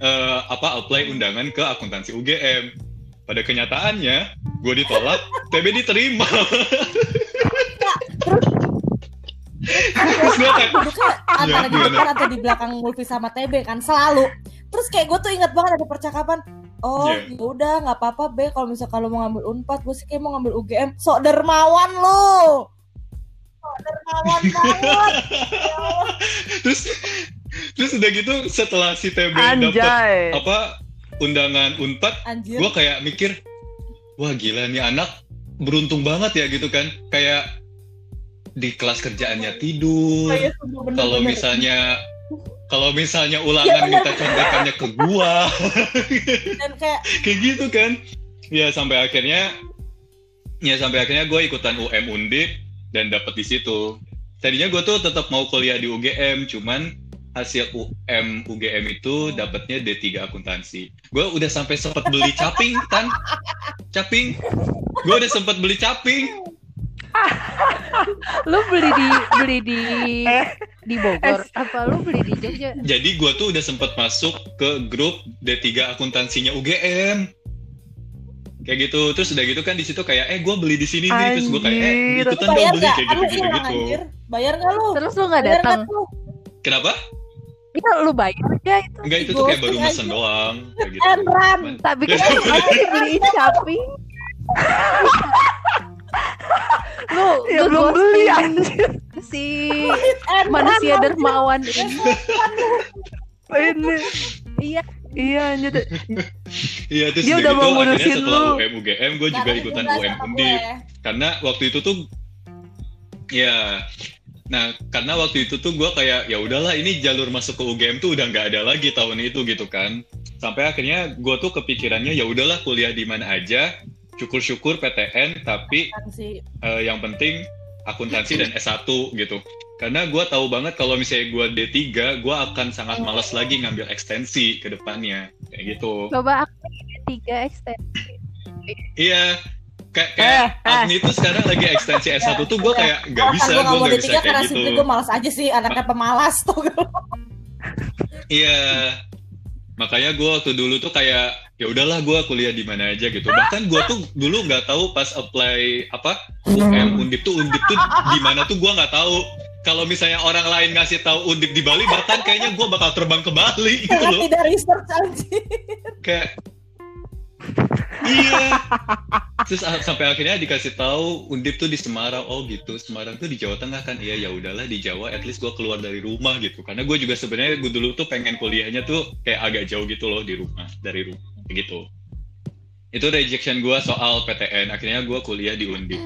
eh, apa apply undangan ke akuntansi UGM pada kenyataannya gue ditolak [LAUGHS] TB diterima. Terus gue kayak duduknya antara di depan atau di belakang Mulfi sama TB kan selalu. Terus kayak gue tuh ingat banget ada percakapan oh Iya. ya udah nggak apa-apa be kalau misal kalau mau ngambil unpad gue sih kayak mau ngambil UGM sok dermawan lo sok dermawan banget. [LAUGHS] Terus terus udah gitu setelah si TB dapat apa undangan unpad gue kayak mikir wah gila nih anak beruntung banget ya gitu kan. Kayak di kelas kerjaannya tidur Kayak sumpah bener-bener. kalau misalnya kalau misalnya Ya, ulangan bener. minta contekannya ke gua. [LAUGHS] Dan kayak [LAUGHS] kayak gitu kan. Ya sampai akhirnya ya sampai akhirnya gue ikutan UM Undip dan dapet di situ. Tadinya gue tuh tetap mau kuliah di UGM cuman hasil UM UGM itu dapatnya D3 akuntansi. Gue udah sampai sempat beli caping kan caping. Gue udah sempat beli caping. [LAUGHS] Lu beli di beli di Eh. di Bogor apa lu beli di Jogja? jadi gue tuh udah sempat masuk ke grup D3 akuntansinya UGM kayak gitu. Terus udah gitu kan di situ kayak eh gue beli di sini nih. Terus gue kayak eh ikutan dong beli kayak gitu gitu gitu. anjir bayar nggak lu? Terus lu nggak datang? kenapa Iya lu bayar aja itu. enggak itu tuh kayak baru mesen aja. doang kayak gitu and run Tapi [LAUGHS] kan lu beli shopping. lu Ya lu belum beli anjir. si and manusia run, dermawan ini. Ini. Iya. Iya anjir. Iya terus Dia udah, mau ngurusin setelah lu. UM UGM gue juga Karena ikutan UM Undip gue. karena waktu itu tuh ya nah karena waktu itu tuh gue kayak ya udahlah ini jalur masuk ke UGM tuh udah nggak ada lagi tahun itu gitu kan sampai akhirnya gue tuh kepikirannya ya udahlah kuliah di mana aja syukur-syukur PTN tapi eh, yang penting akuntansi dan S1 gitu karena gue tahu banget kalau misalnya gue D3 gue akan sangat malas lagi ngambil ekstensi ke depannya kayak gitu Coba aku tiga ekstensi. Iya. Kayak Eh, kayak eh. Agni tuh sekarang lagi ekstensi S1 tuh gue kayak nggak bisa, gue nggak D3 bisa karena kayak simply gitu. gue malas aja sih anaknya pemalas tuh Iya. Makanya gue waktu dulu tuh kayak ya udahlah gue kuliah di mana aja gitu. Bahkan gue tuh dulu nggak tahu pas apply apa UM Undip tuh Undip tuh di mana tuh gue nggak tahu. Kalau misalnya orang lain ngasih tahu Undip di Bali, bahkan kayaknya gue bakal terbang ke Bali gitu karena loh. tidak research aja kayak iya. Terus sampai akhirnya dikasih tahu undip tuh di Semarang. Oh gitu. Semarang tuh di Jawa Tengah kan. Iya ya udahlah di Jawa at least gue keluar dari rumah gitu. Karena gue juga sebenarnya gue dulu tuh pengen kuliahnya tuh kayak agak jauh gitu loh di rumah dari rumah gitu. Itu rejection gue soal PTN akhirnya gue kuliah di undip.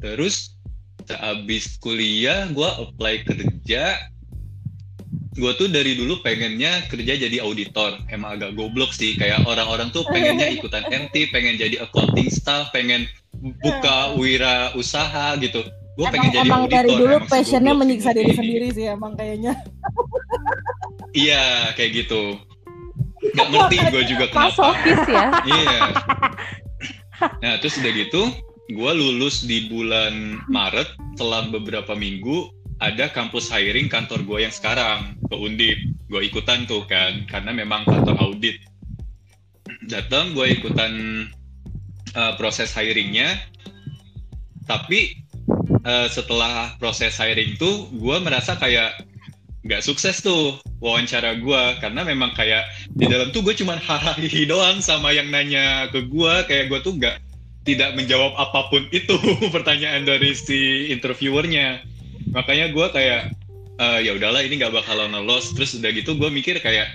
Terus sehabis kuliah gue apply kerja gue tuh dari dulu pengennya kerja jadi auditor. Emang agak goblok sih kayak orang-orang tuh pengennya ikutan MT pengen jadi accounting staff pengen buka wira usaha gitu. Gue pengen jadi emang auditor dari dulu emang passionnya menyiksa diri [LAUGHS] sendiri sih emang kayaknya. Iya kayak gitu. Nggak ngerti gue juga kenapa. Masokis ya. [LAUGHS] Iya. Nah, terus udah gitu, gue lulus di bulan Maret. Selang beberapa minggu, ada kampus hiring kantor gue yang sekarang ke Undip. Gue ikutan tuh kan, karena memang kantor audit. Datang, gue ikutan uh, proses hiringnya. Tapi uh, setelah proses hiring tuh, gue merasa kayak nggak sukses tuh wawancara gue karena memang kayak di dalam tuh gue cuman hahaha [LAUGHS] doang sama yang nanya ke gue kayak gue tuh nggak tidak menjawab apa pun itu [LAUGHS] pertanyaan dari si interviewernya makanya gue kayak "Eh, ya udahlah ini nggak bakalan lolos. Terus udah gitu gue mikir kayak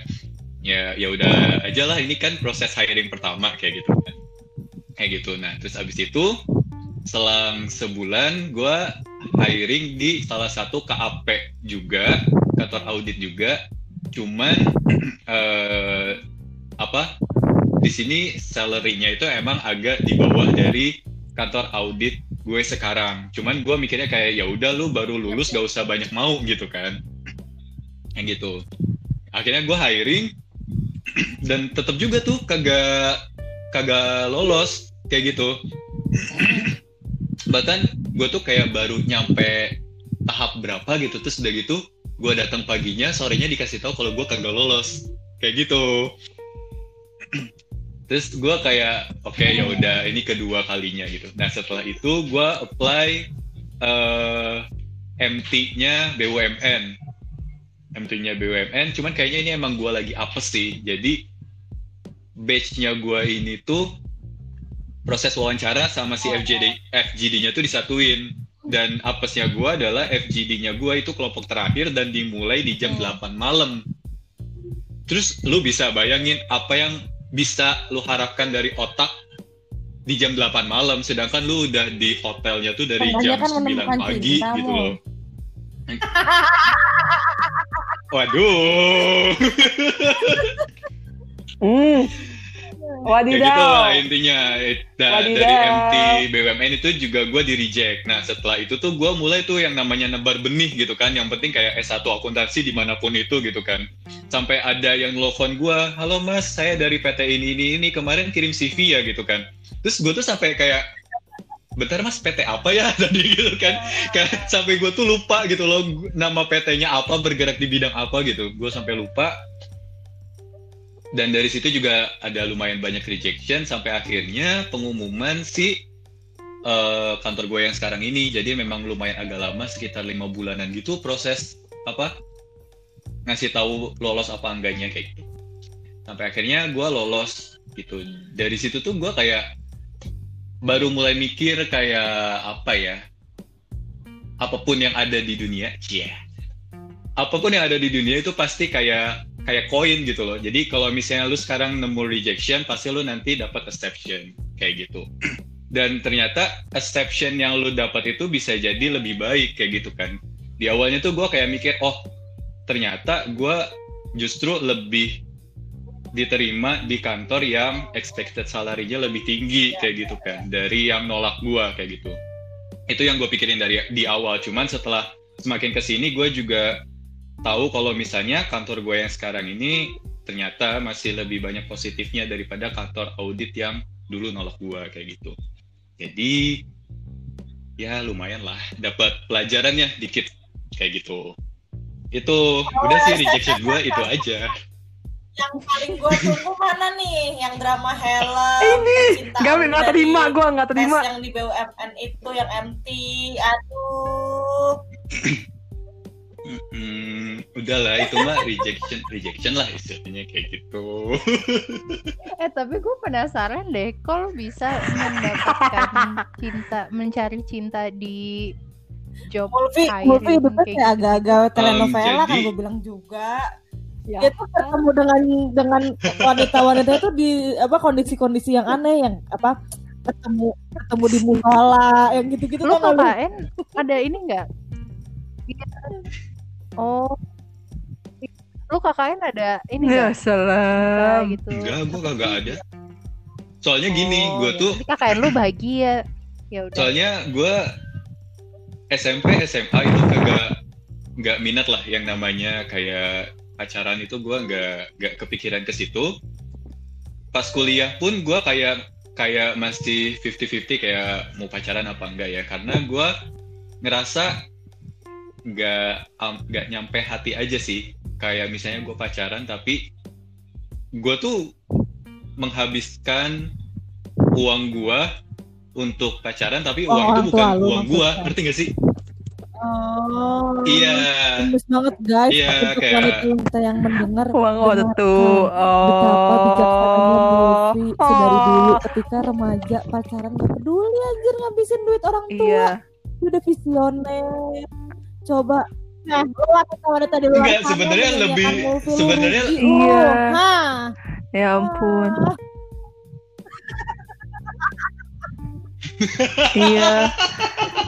ya ya udah aja lah ini kan proses hiring pertama kayak gitu kan. Kayak gitu. Nah terus abis itu selang sebulan gue hiring di salah satu KAP juga kantor audit juga. Cuman [CLEARS THROAT] eh, apa di sini salary-nya itu emang agak di bawah dari kantor audit gue sekarang. Cuman gue mikirnya kayak ya udah lu baru lulus gak usah banyak mau gitu kan. Yang gitu. Akhirnya gue hiring [CLEARS THROAT] dan tetap juga tuh kagak kagak lolos kayak gitu. [CLEARS THROAT] Bahkan gue tuh kayak baru nyampe tahap berapa gitu terus udah gitu gue datang paginya sorenya dikasih tahu kalau gue kagak lolos. Kayak gitu [CLEARS THROAT] terus gue kayak oke okay, ya udah ini kedua kalinya gitu. Nah setelah itu gue apply eh, MT-nya BUMN MT-nya BUMN cuman kayaknya ini emang gue lagi apes sih. Jadi batch-nya gue ini tuh proses wawancara sama si FGD FGD-nya tuh disatuin. Dan apesnya gue adalah FGD-nya gue itu kelompok terakhir dan dimulai di jam 8 malam. Terus lu bisa bayangin apa yang bisa lu harapkan dari otak di jam 8 malam sedangkan lu udah di hotelnya tuh dari Makanya jam kan 9 menemukan pagi gitu loh. Waduh Hmm. ya gitu lah Wadidaw. intinya Wadidaw. dari MT BUMN itu juga gue di reject nah setelah itu tuh gue mulai tuh yang namanya nebar benih gitu kan. Yang penting kayak S1 akuntansi di mana pun itu gitu kan. Sampai ada yang nelfon gue halo mas saya dari PT ini ini ini. Kemarin kirim CV ya gitu kan. Terus gue tuh sampai kayak bentar mas PT apa ya? [LAUGHS] Tadi gitu kan. Sampai gue tuh lupa gitu loh nama PT-nya apa bergerak di bidang apa gitu. Gue sampai lupa dan dari situ juga ada lumayan banyak rejection sampai akhirnya pengumuman si eh, kantor gue yang sekarang ini. Jadi memang lumayan agak lama sekitar lima bulanan gitu proses apa ngasih tahu lolos apa enggaknya kayak gitu. Sampai akhirnya gue lolos gitu. Dari situ tuh gue kayak baru mulai mikir kayak apa ya apa pun yang ada di dunia yeah. apa pun yang ada di dunia itu pasti kayak kayak koin gitu loh. Jadi kalau misalnya lu sekarang nemu rejection, pasti lu nanti dapat exception kayak gitu. [CLEARS THROAT] Dan ternyata exception yang lu dapat itu bisa jadi lebih baik kayak gitu kan. Di awalnya tuh gue kayak mikir, oh ternyata gue justru lebih diterima di kantor yang expected salary-nya lebih tinggi kayak gitu kan dari yang nolak gue kayak gitu. Itu yang gue pikirin dari di awal. Cuman setelah semakin ke sini gue juga tahu kalau misalnya kantor gue yang sekarang ini ternyata masih lebih banyak positifnya daripada kantor audit yang dulu nolak gue kayak gitu. Jadi ya lumayan lah dapat pelajarannya dikit kayak gitu. Itu udah sih rejection gue itu aja. Yang paling gue tunggu mana nih? Yang drama helm. [LAUGHS] Ini Cinta Gak dari terima gue nggak tes terima. yang di BUMN itu yang MT. Aduh. [CLEARS THROAT] Hmm, udahlah itu mah rejection rejection lah istilahnya kayak gitu. [LAUGHS] Eh tapi gue penasaran deh, kalau bisa mendapatkan cinta, mencari cinta di job Mulvi, hidupnya kayak kayak agak-agak telenovela kan jadi- gue bilang juga. Ya. Dia tuh ketemu dengan dengan wanita-wanita itu di apa kondisi-kondisi yang aneh yang apa ketemu ketemu di musola yang gitu-gitu Lu kan. KKN ada ini enggak? Oh. Lu KKN ada ini Ya enggak? salam. gitu. Enggak, gue kagak ada. Soalnya gini, Oh, gue ya. tuh Jadi KKN lu bahagia. Ya udah. soalnya gue SMP SMA itu kagak nggak minat lah yang namanya kayak pacaran itu gue nggak nggak kepikiran ke situ pas kuliah pun gue kayak kayak masih 50-50 kayak mau pacaran apa enggak ya karena gue ngerasa nggak nggak nyampe hati aja sih kayak misalnya gue pacaran tapi gue tuh menghabiskan uang gue untuk pacaran tapi Uang uang itu bukan tua lu uang gue ngerti gak sih Oh. iya Gemes banget guys Iya, untuk kayak- yang mendengar Uang ortu. dengarkan betapa bijaksananya Oh. Mulvi sedari dulu ketika remaja pacaran gak peduli anjir ngabisin duit orang tua Iya. Udah visioner coba nah lu wanita-wanita di luar Enggak, sana sebenarnya lebih- lu sebenarnya- lu. Iya. Hah. Ya ampun. [LAUGHS] iya.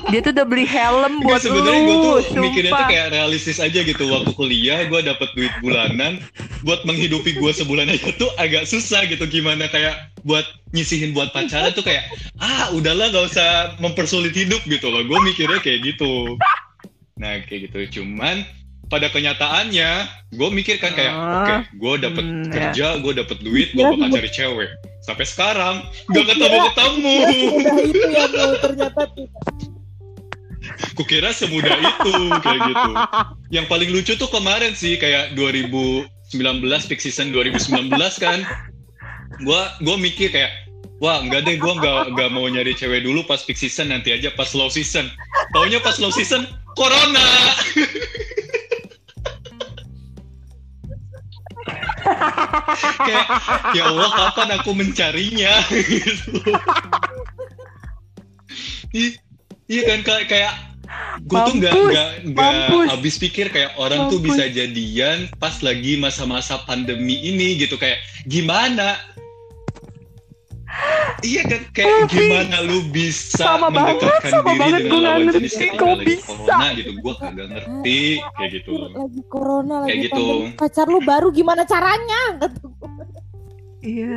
Dia tuh udah beli helm Enggak, buat sebenarnya gue lu. tuh mikirnya tuh kayak realistis aja gitu waktu kuliah gue dapet duit bulanan buat menghidupi gue sebulan aja tuh agak susah gitu gimana kayak buat nyisihin buat pacaran tuh kayak ah udahlah gak usah mempersulit hidup gitu loh gue mikirnya kayak gitu nah kayak gitu. Cuman pada kenyataannya gue mikir kan kayak Ah. oke gue dapet Hmm, ya. kerja gue dapet duit gue Kira bakal cari cewek. Sampai sekarang gak ketemu ketemu. Udah itu ya Mul, ternyata tidak. kukira semudah itu kayak gitu. Yang paling lucu tuh kemarin sih kayak 2019 peak season 2019 kan. Gua gua mikir kayak wah enggak deh gua nggak nggak mau nyari cewek dulu pas peak season nanti aja pas low season. Taunya pas low season corona. [LAUGHS] Kayak ya Allah kapan aku mencarinya? [LAUGHS] Gitu iya kan kayak kayak gue tuh nggak nggak nggak habis pikir kayak orang tuh Mampus. bisa jadian pas lagi masa-masa pandemi ini gitu. Kayak gimana Iya kan kayak Tapi, gimana lu bisa sama banget, mendekatkan sama diri banget, nggak lawan ngerti kok lagi bisa. corona gitu gua kagak ngerti kayak gitu Lagi corona, Kayak lagi gitu. pandemi. Pacar lu baru gimana caranya? Iya.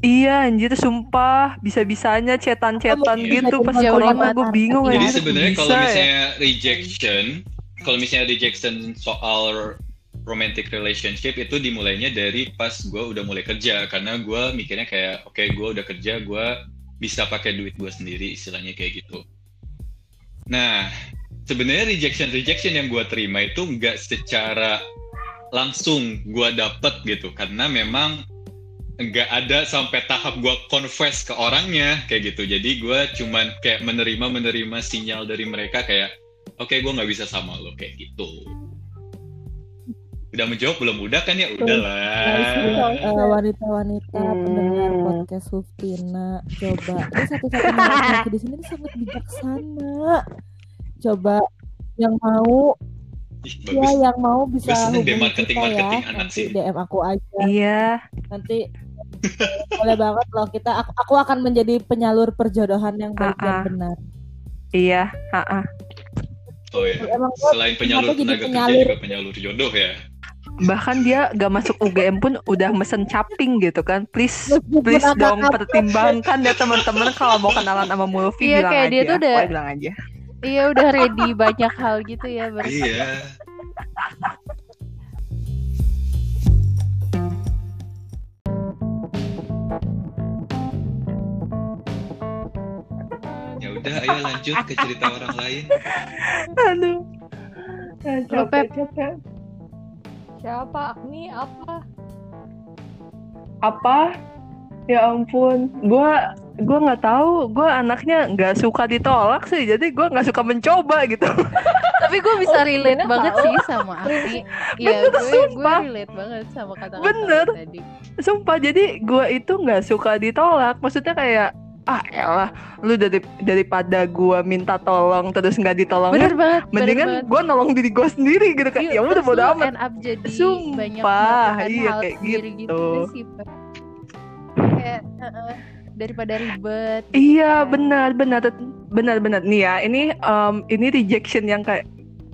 iya anjir sumpah bisa-bisanya cetan-cetan Iya, gitu pas jauh corona lima gue bingung. Jadi sebenarnya kalau ya? misalnya rejection, kalau misalnya rejection soal romantic relationship itu dimulainya dari pas gue udah mulai kerja. Karena gue mikirnya kayak oke gue udah kerja gue bisa pakai duit gue sendiri istilahnya kayak gitu. Nah sebenarnya rejection rejection yang gue terima itu nggak secara langsung gue dapet gitu. Karena memang nggak ada sampai tahap gue confess ke orangnya kayak gitu. Jadi gue cuman kayak menerima menerima sinyal dari mereka kayak oke gue nggak bisa sama lo kayak gitu udah menjawab belum? Udah kan ya? Udahlah. Eh, wanita-wanita Hmm. pendengar podcast Suftina coba. Ini satu-satunya laki-laki di sini ini sangat bijaksana. Coba yang mau. Ih, ya yang mau bisa hubungi marketing- kita ya. marketing anak nanti sih. DM aku aja. Iya. Nanti boleh banget loh kita aku, aku akan menjadi penyalur perjodohan yang baik dan benar. Iya ha-ha. oh ya emang selain penyalur jadi tenaga kerja juga penyalur jodoh ya bahkan dia gak masuk UGM pun udah mesen caping gitu kan. Please please dong pertimbangkan ya teman-teman. Kalau mau kenalan sama Mulfi Iya, bilang kayak aja. dia tuh udah- Pokoknya bilang aja. Iya udah ready banyak hal gitu ya berarti. iya. Ya udah ayo lanjut ke cerita orang lain. Aduh. Lo, Pep. Siapa? Agni apa? apa ya ampun gue gue nggak tahu gue anaknya nggak suka ditolak sih jadi gue nggak suka mencoba gitu [LAUGHS] Tapi gue bisa relate Bener banget sih sama Agni. [LAUGHS] Iya gue gue sumpah. relate banget sama kata-kata Bener. tadi. sumpah jadi gue itu nggak suka ditolak maksudnya kayak ah elah. Lu dari daripada gue minta tolong terus nggak Bener ditolongin banget. bener mendingan banget. gue nolong diri gue sendiri gitu Yuk, ya udah bodo amat. end up jadi Sumpah, iya, kayak gitu. gitu. sih kayak daripada ribet gitu Iya kan. benar benar. Benar benar. Nih ya ini em, ini rejection yang kayak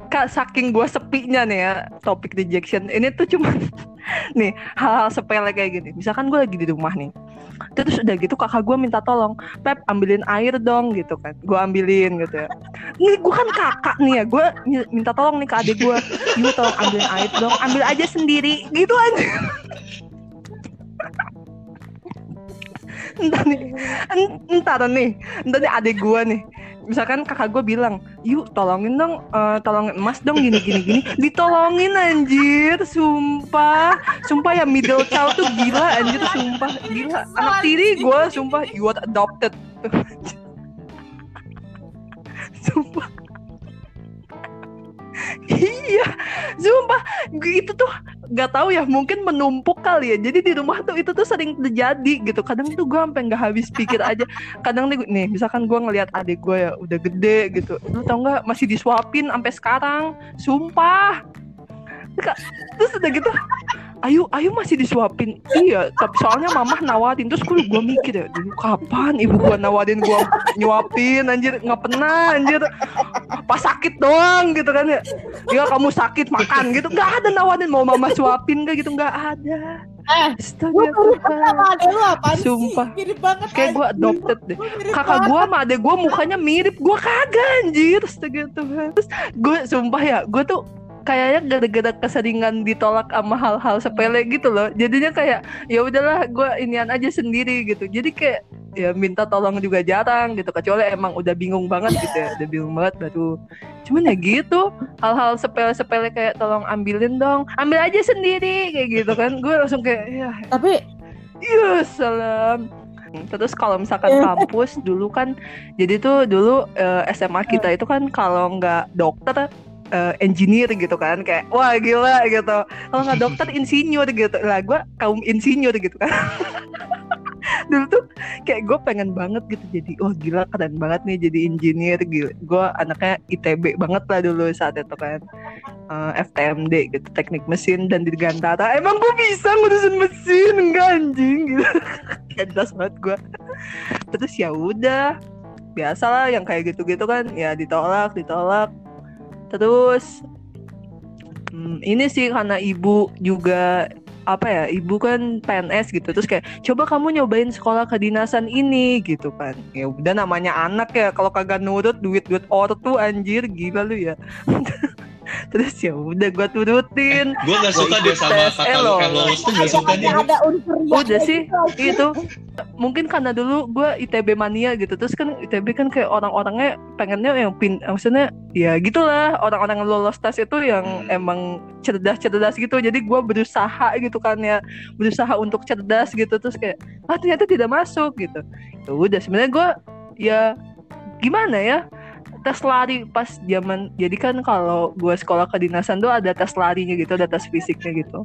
kak saking gue sepinya nih ya topik rejection. Ini tuh cuma [LAUGHS] nih hal-hal sepele kayak gini. Misalkan gue lagi di rumah nih terus udah gitu kakak gue minta tolong Pep ambilin air dong gitu kan. Gue ambilin gitu ya. Ini gue kan kakak nih ya gue mi- minta tolong nih ke adik gue yuk tolong ambilin air dong ambil aja sendiri gitu aja. Entar nih en- entar nih entar nih adik gue nih misalkan kakak gue bilang yuk tolongin dong eh, tolongin emas dong gini gini gini. [LAUGHS] Ditolongin anjir sumpah. Sumpah ya middle child tuh gila anjir sumpah. Gila anak tiri gue sumpah you are adopted. [LAUGHS] Sumpah. [LAUGHS] Iya sumpah. Itu tuh nggak tahu ya mungkin menumpuk kali ya. Jadi di rumah tuh itu tuh sering terjadi gitu. Kadang tuh gue sampai nggak habis pikir aja. Kadang nih, nih misalkan gue ngelihat adik gue ya udah gede gitu. Lu tau nggak masih disuapin sampai sekarang. Sumpah terus udah gitu Ayu Ayu masih disuapin iya tapi soalnya mamah nawarin terus gue gue mikir ya dulu kapan ibu gue nawarin gue nyuapin anjir nggak pernah anjir pas sakit doang gitu kan ya ya kamu sakit makan gitu nggak ada nawarin mau mama suapin gak gitu nggak ada Eh, Astaga, gue Tuhan. Sumpah. sih? Mirip banget. Kayak gue adopted deh. Mirip Kakak gue sama adek gue mukanya mirip. Gue kagak anjir. Astaga Tuhan. Terus gue sumpah ya, gue tuh kayaknya gara-gara keseringan ditolak sama hal-hal sepele gitu loh. Jadinya kayak ya udahlah gue inian aja sendiri gitu. Jadi kayak ya minta tolong juga jarang gitu kecuali emang udah bingung banget gitu ya udah bingung banget baru cuman ya gitu hal-hal sepele-sepele kayak tolong ambilin dong ambil aja sendiri kayak gitu kan gue langsung kayak ya Tapi Ya salam. Terus kalau misalkan kampus dulu kan, jadi tuh dulu eh, SMA kita itu kan kalau nggak dokter eh, engineer gitu kan kayak wah gila gitu. Kalau nggak dokter [LAUGHS] insinyur gitu. Lah gue kaum insinyur gitu kan. [LAUGHS] dulu tuh kayak gue pengen banget gitu jadi oh gila keren banget nih jadi engineer gitu gue anaknya ITB banget lah dulu saat itu kan Eh, FTMD gitu teknik mesin dan dirgantara emang gue bisa ngurusin mesin enggak anjing gitu [LAUGHS] Gak jelas banget gue terus ya udah biasa lah yang kayak gitu-gitu kan ya ditolak ditolak terus hmm, ini sih karena ibu juga apa ya ibu kan PNS gitu. Terus kayak coba kamu nyobain sekolah kedinasan ini gitu kan. Ya udah namanya anak ya kalau kagak nurut duit duit ortu anjir gila lu ya [LAUGHS] [LAUGHS] terus ya udah gua turutin Gue gak suka deh sama lu elo. kayak lolos tuh gak suka nih. ada, Udah sih, gitu. itu mungkin karena dulu gue ITB mania gitu terus kan ITB kan kayak orang-orangnya pengennya yang pin maksudnya ya gitulah orang-orang yang lolos tes itu yang Hmm. emang cerdas-cerdas gitu jadi gue berusaha gitu kan ya berusaha untuk cerdas gitu terus kayak ah ternyata tidak masuk gitu ya udah sebenarnya gue ya gimana ya tes lari pas zaman jadi kan kalau gue sekolah kedinasan tuh ada tes larinya gitu ada tes fisiknya gitu.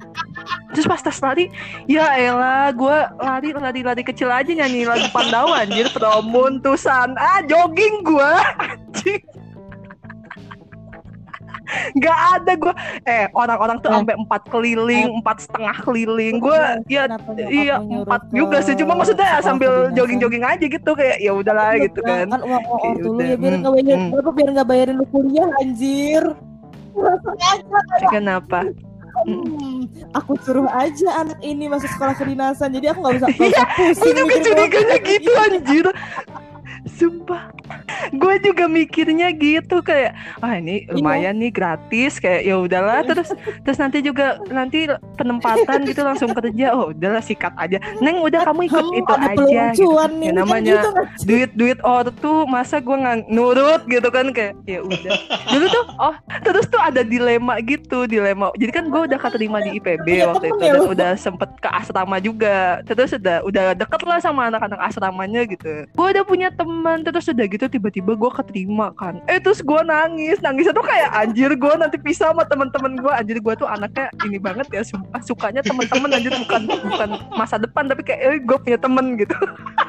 Terus pas tes lari ya elah gue lari lari lari kecil aja nyanyi lagu Pandawa anjir Promuntusan ah jogging gue [LAUGHS] Gak ada gue Eh orang-orang tuh Eh. sampai empat keliling Empat setengah keliling. Gue ya Iya empat juga sih. Cuma maksudnya sambil kedinasan? jogging-jogging aja gitu Kayak ya udahlah Lu gitu kan. kan uang uang Ya ortu lu udah, ya biar hmm, nggak bayarin hmm. berapa biar nggak bayarin lu kuliah anjir. [LAUGHS] Kenapa? Hmm, aku suruh aja anak ini masuk sekolah kedinasan jadi aku nggak usah nggak Iya, usah pusing Gue juga curiganya uang. gitu. anjir Sumpah. Gue juga mikirnya gitu Kayak Ah ini Iya. lumayan nih gratis. Kayak ya udahlah. Terus terus nanti juga Nanti penempatan gitu langsung kerja. Oh udahlah sikat aja. Neng udah kamu ikut Hmm, itu ada aja gitu. nih. Ya kan namanya gitu nggak sih? duit duit ortu masa gue nggak nurut gitu kan kayak ya udah. Dulu tuh oh terus tuh ada dilema gitu dilema. Jadi kan gue udah keterima di IPB waktu temen itu ya dan udah sempet ke asrama juga. Terus udah udah deket lah sama anak-anak asramanya gitu. Gue udah punya teman terus udah gitu tiba-tiba gue keterima kan. Eh terus gue nangis. Nangisnya tuh kayak anjir gue nanti pisah sama teman-teman gue anjir gue tuh anaknya ini banget ya sumpah. Sukanya teman-teman anjir bukan bukan masa depan tapi kayak eh, gue punya temen gitu [LAUGHS]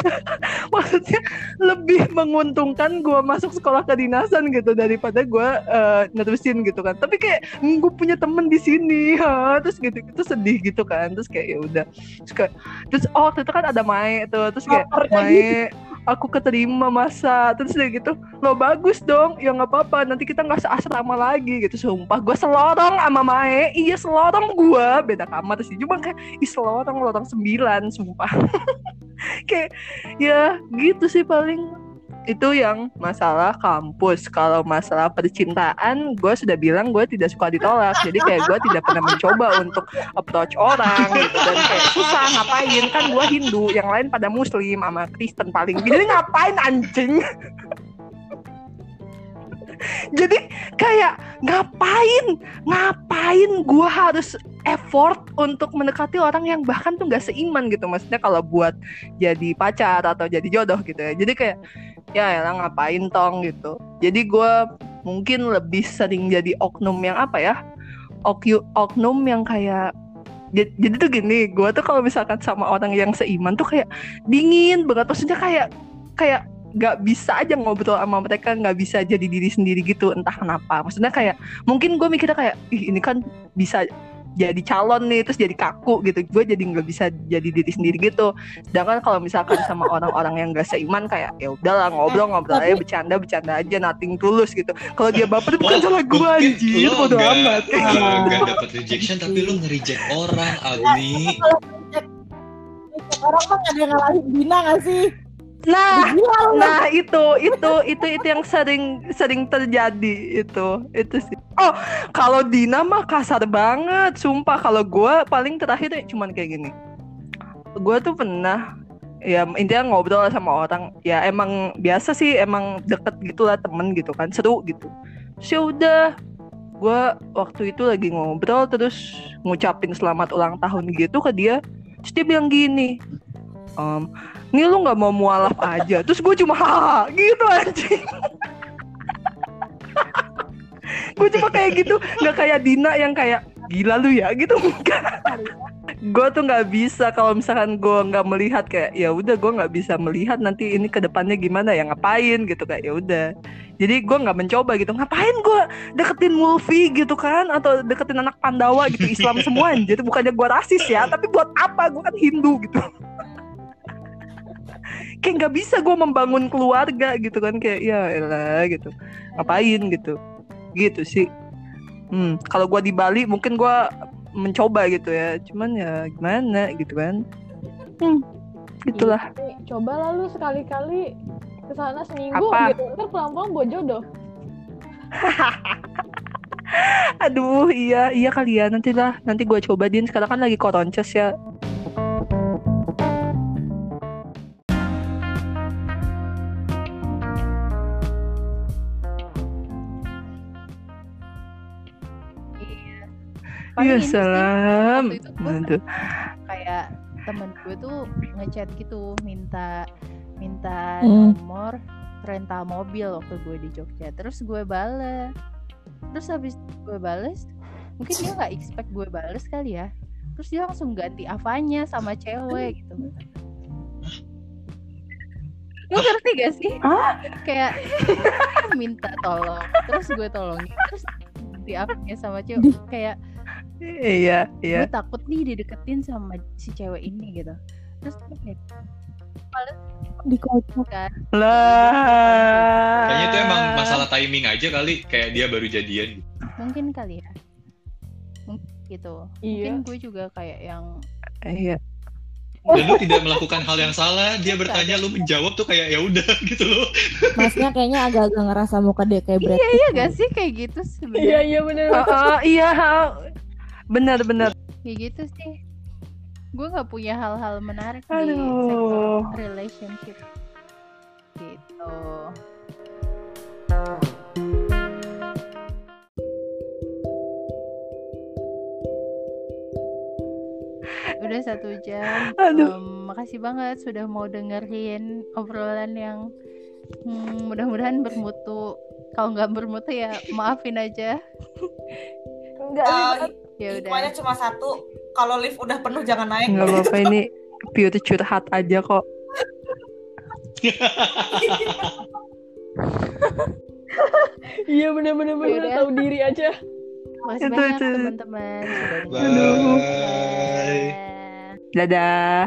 [LAUGHS] maksudnya lebih menguntungkan gue masuk sekolah kedinasan gitu daripada gue eh, nerusin gitu kan. Tapi kayak gue punya temen di sini. Ha terus gitu itu sedih gitu kan. Terus kayak ya udah. Terus kayak terus oh itu kan ada Mae tuh. Terus kayak Mae aku keterima masa. Terus udah gitu lo bagus dong. Ya nggak apa-apa nanti kita nggak seasrama lagi. Gitu sumpah gue selorong sama Mae. Iya selorong gue beda kamar sih cuma kayak ih selorong lorong sembilan sumpah. [LAUGHS] Kayak ya gitu sih paling itu yang masalah kampus. Kalau masalah percintaan gue sudah bilang gue tidak suka ditolak. Jadi kayak gue tidak pernah mencoba untuk approach orang gitu. Dan kayak susah ngapain? Kan gue Hindu yang lain pada Muslim sama Kristen paling. Jadi ngapain anjing? [LAUGHS] Jadi kayak ngapain? Ngapain gue harus effort untuk mendekati orang yang bahkan tuh nggak seiman gitu? Maksudnya kalau buat jadi pacar atau jadi jodoh gitu ya. Jadi kayak ya elah ngapain tong gitu. Jadi gue mungkin lebih sering jadi oknum yang apa ya? Oknum yang kayak jadi, jadi tuh gini gue tuh kalau misalkan sama orang yang seiman tuh kayak dingin banget. Maksudnya kayak kayak nggak bisa aja ngobrol sama mereka nggak bisa jadi diri sendiri gitu entah kenapa. Maksudnya kayak mungkin gue mikirnya kayak ih ini kan bisa jadi calon nih terus jadi kaku gitu. Gue jadi nggak bisa jadi diri sendiri gitu. Sedangkan kalau misalkan sama orang-orang yang gak seiman kayak ya udahlah ngobrol ngobrol aja bercanda bercanda aja nothing tulus gitu. Kalau dia baper bukan salah gue anjir lo bodo amat. lo nggak dapat rejection tapi lo nge-reject orang Agni. Orang mah gak ada yang ngalahin Dina gak sih? Nah lu. Nah itu itu itu itu yang sering sering terjadi itu itu sih. Oh kalau Dina mah kasar banget, sumpah. Kalau gue paling terakhir cuman kayak gini. Gue tuh pernah ya intinya ngobrol sama orang ya emang biasa sih emang deket gitulah temen gitu kan seru gitu. Terus ya udah gue waktu itu lagi ngobrol terus ngucapin selamat ulang tahun gitu ke dia terus dia bilang gini "Em, ini lu nggak mau mualaf aja. Terus gue cuma haha gitu anjing. Gue cuma kayak gitu nggak kayak Dina yang kayak gila lu ya gitu gue tuh nggak bisa kalau misalkan gue nggak melihat kayak ya udah gue nggak bisa melihat nanti ini ke depannya gimana ya ngapain gitu kayak ya udah. Jadi gue nggak mencoba gitu ngapain gue deketin Wolfie gitu kan atau deketin anak Pandawa gitu Islam semua jadi bukannya gue rasis ya tapi buat apa? Gue kan Hindu gitu kayak nggak bisa gue membangun keluarga gitu kan kayak ya elah gitu. Ngapain? gitu. Gitu sih. Hmm kalau gue di Bali mungkin gue mencoba gitu ya. Cuman ya gimana gitu kan. Hmm gitulah. Ih, coba lalu sekali-kali ke sana seminggu Apa? gitu. Ntar pulang-pulang bawa jodoh. [LAUGHS] Aduh iya iya kali ya. Nanti lah nanti gue coba. Din sekarang kan lagi koronces ya Paling Iya ini sih, salam. Waktu itu gue Aduh. kayak temen gue tuh ngechat gitu minta minta Hmm. nomor rental mobil waktu gue di Jogja. Terus gue bales. Terus habis gue bales mungkin dia nggak expect gue bales kali ya. Terus dia langsung ganti avanya sama cewek gitu. Lu ngerti gak sih? Kayak minta tolong terus gue tolongin terus ganti avanya sama cewek. Kayak iya iya. Gue takut nih dideketin sama si cewek ini gitu. Terus gue kayak Dikocok. kan. Lah. Kayaknya itu emang masalah timing aja kali kayak dia baru jadian gitu. mungkin kali ya. Mungkin gitu. Iya. Mungkin gue juga kayak yang iya. Dan lu tidak melakukan hal yang salah dia bertanya lu menjawab tuh kayak ya udah [LAUGHS] gitu loh. Masnya kayaknya agak-agak ngerasa muka dia kayak Brad Pitt. iya gak sih kayak gitu iya sebenarnya. Iya bener. Ah, ah, iya benar kayak gitu sih. Gue nggak punya hal-hal menarik di Aduh. sektor relationship. Gitu. Udah satu jam. Aduh. Em, makasih banget sudah mau dengerin obrolan yang hmm, mudah-mudahan bermutu. Kalau nggak bermutu ya maafin aja. Enggak. Eh, ya udah cuma satu. Kalau lift udah penuh jangan naik. nggak apa-apa ini pure curhat aja kok [LAUGHS] iya bener bener bener Yaudah. tahu diri aja makasih Itu- banyak itu. teman-teman Bye. Dadah. dadah